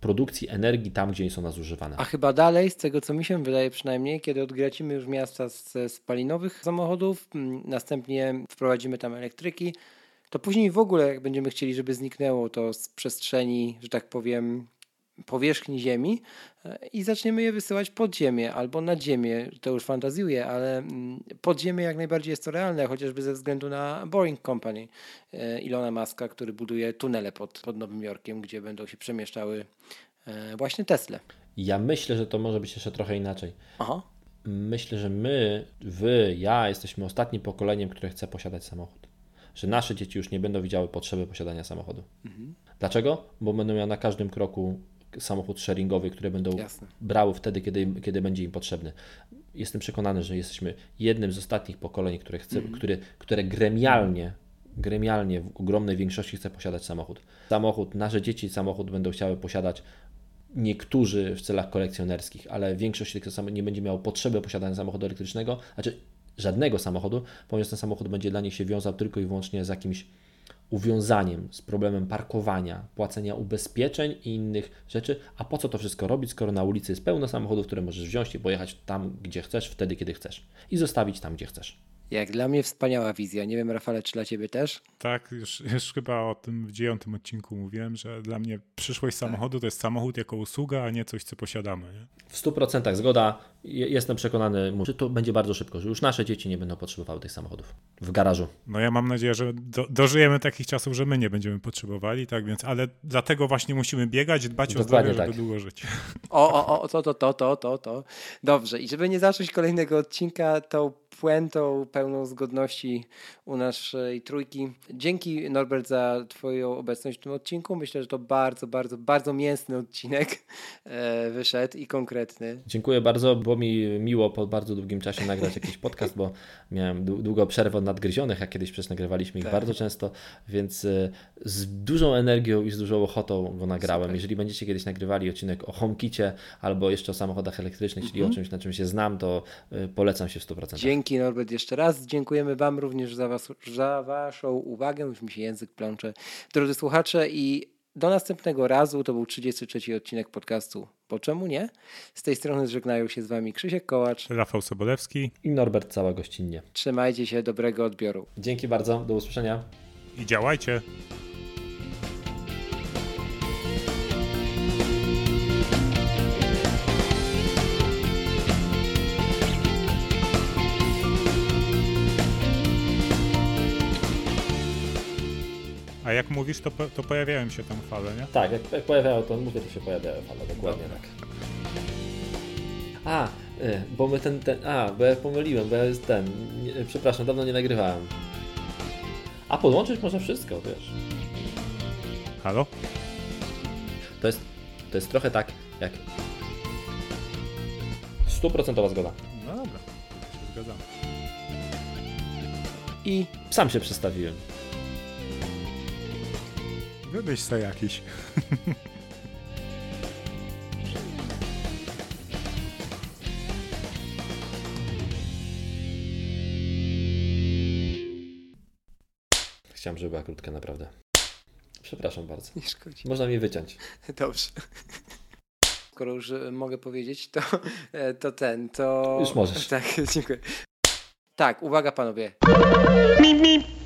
produkcji energii tam, gdzie są one zużywane. A chyba dalej, z tego co mi się wydaje przynajmniej, kiedy odgracimy już miasta ze spalinowych samochodów, następnie wprowadzimy tam elektryki, to później w ogóle jak będziemy chcieli, żeby zniknęło to z przestrzeni, że tak powiem, powierzchni Ziemi e, i zaczniemy je wysyłać pod Ziemię albo nad Ziemię. To już fantazjuję, ale mm, pod Ziemię jak najbardziej jest to realne, chociażby ze względu na Boring Company e, Ilona Maska, który buduje tunele pod, pod Nowym Jorkiem, gdzie będą się przemieszczały e, właśnie Tesla. Ja myślę, że to może być jeszcze trochę inaczej. Aha. Myślę, że my, wy, ja jesteśmy ostatnim pokoleniem, które chce posiadać samochód. Że nasze dzieci już nie będą widziały potrzeby posiadania samochodu. Mhm. Dlaczego? Bo będą miały na każdym kroku samochód sharingowy, który będą Jasne. brały wtedy, kiedy, kiedy będzie im potrzebny. Jestem przekonany, że jesteśmy jednym z ostatnich pokoleń, które, chce, mm. które, które gremialnie, gremialnie w ogromnej większości chce posiadać samochód. Samochód, nasze dzieci samochód będą chciały posiadać niektórzy w celach kolekcjonerskich, ale większość tych nie będzie miało potrzeby posiadania samochodu elektrycznego, znaczy żadnego samochodu, ponieważ ten samochód będzie dla nich się wiązał tylko i wyłącznie z jakimś uwiązaniem z problemem parkowania, płacenia ubezpieczeń i innych rzeczy. A po co to wszystko robić, skoro na ulicy jest pełno samochodów, które możesz wziąć i pojechać tam, gdzie chcesz, wtedy, kiedy chcesz i zostawić tam, gdzie chcesz. Jak dla mnie wspaniała wizja. Nie wiem, Rafale, czy dla ciebie też? Tak, już, już chyba o tym w dziewiątym odcinku mówiłem, że dla mnie przyszłość tak. samochodu to jest samochód jako usługa, a nie coś, co posiadamy. Nie? W 100% zgoda. Jestem przekonany, że to będzie bardzo szybko, że już nasze dzieci nie będą potrzebowały tych samochodów w garażu. No ja mam nadzieję, że do, dożyjemy takich czasów, że my nie będziemy potrzebowali, tak więc, ale dlatego właśnie musimy biegać, dbać Dokładnie o zdrowie, tak. żeby długo żyć. O, o, o, to, to, to, to, to, to. Dobrze. I żeby nie zacząć kolejnego odcinka, to puentą pełną zgodności u naszej trójki. Dzięki Norbert za Twoją obecność w tym odcinku. Myślę, że to bardzo, bardzo, bardzo mięsny odcinek e, wyszedł i konkretny. Dziękuję bardzo. Było mi miło po bardzo długim czasie nagrać jakiś podcast, bo miałem długo przerwę od nadgryzionych, jak kiedyś przecież nagrywaliśmy ich tak. bardzo często, więc e, z dużą energią i z dużą ochotą go nagrałem. Super. Jeżeli będziecie kiedyś nagrywali odcinek o HomeKicie albo jeszcze o samochodach elektrycznych, czyli mm -hmm. o czymś, na czym się znam, to e, polecam się w 100%. Dzięki Dzięki Norbert jeszcze raz. Dziękujemy Wam również za, was, za Waszą uwagę. Już mi się język plącze. Drodzy słuchacze i do następnego razu. To był 33 odcinek podcastu Po czemu nie? Z tej strony żegnają się z Wami Krzysiek Kołacz, Rafał Sobolewski i Norbert Cała Gościnnie. Trzymajcie się, dobrego odbioru. Dzięki bardzo, do usłyszenia. I działajcie. A jak mówisz, to, to pojawiają się tam fale, nie? Tak, jak, jak pojawiają, to mówię, to się pojawiają fale, dokładnie Dobra. tak. A, y, bo my ten, ten, a, bo ja pomyliłem, bo ja jest ten, nie, przepraszam, dawno nie nagrywałem. A podłączyć można wszystko, wiesz. Halo? To jest, to jest trochę tak, jak stuprocentowa zgoda. No dobra, się zgadzam. I sam się przestawiłem. Wymyśl sobie jakiś. <laughs> Chciałem, żeby była krótka, naprawdę. Przepraszam bardzo. Nie szkodzi. Można mnie wyciąć. <laughs> Dobrze. Skoro już e, mogę powiedzieć, to, e, to ten, to... Już możesz. <laughs> Tak, dziękuję. Tak, uwaga panowie. Mip, mip.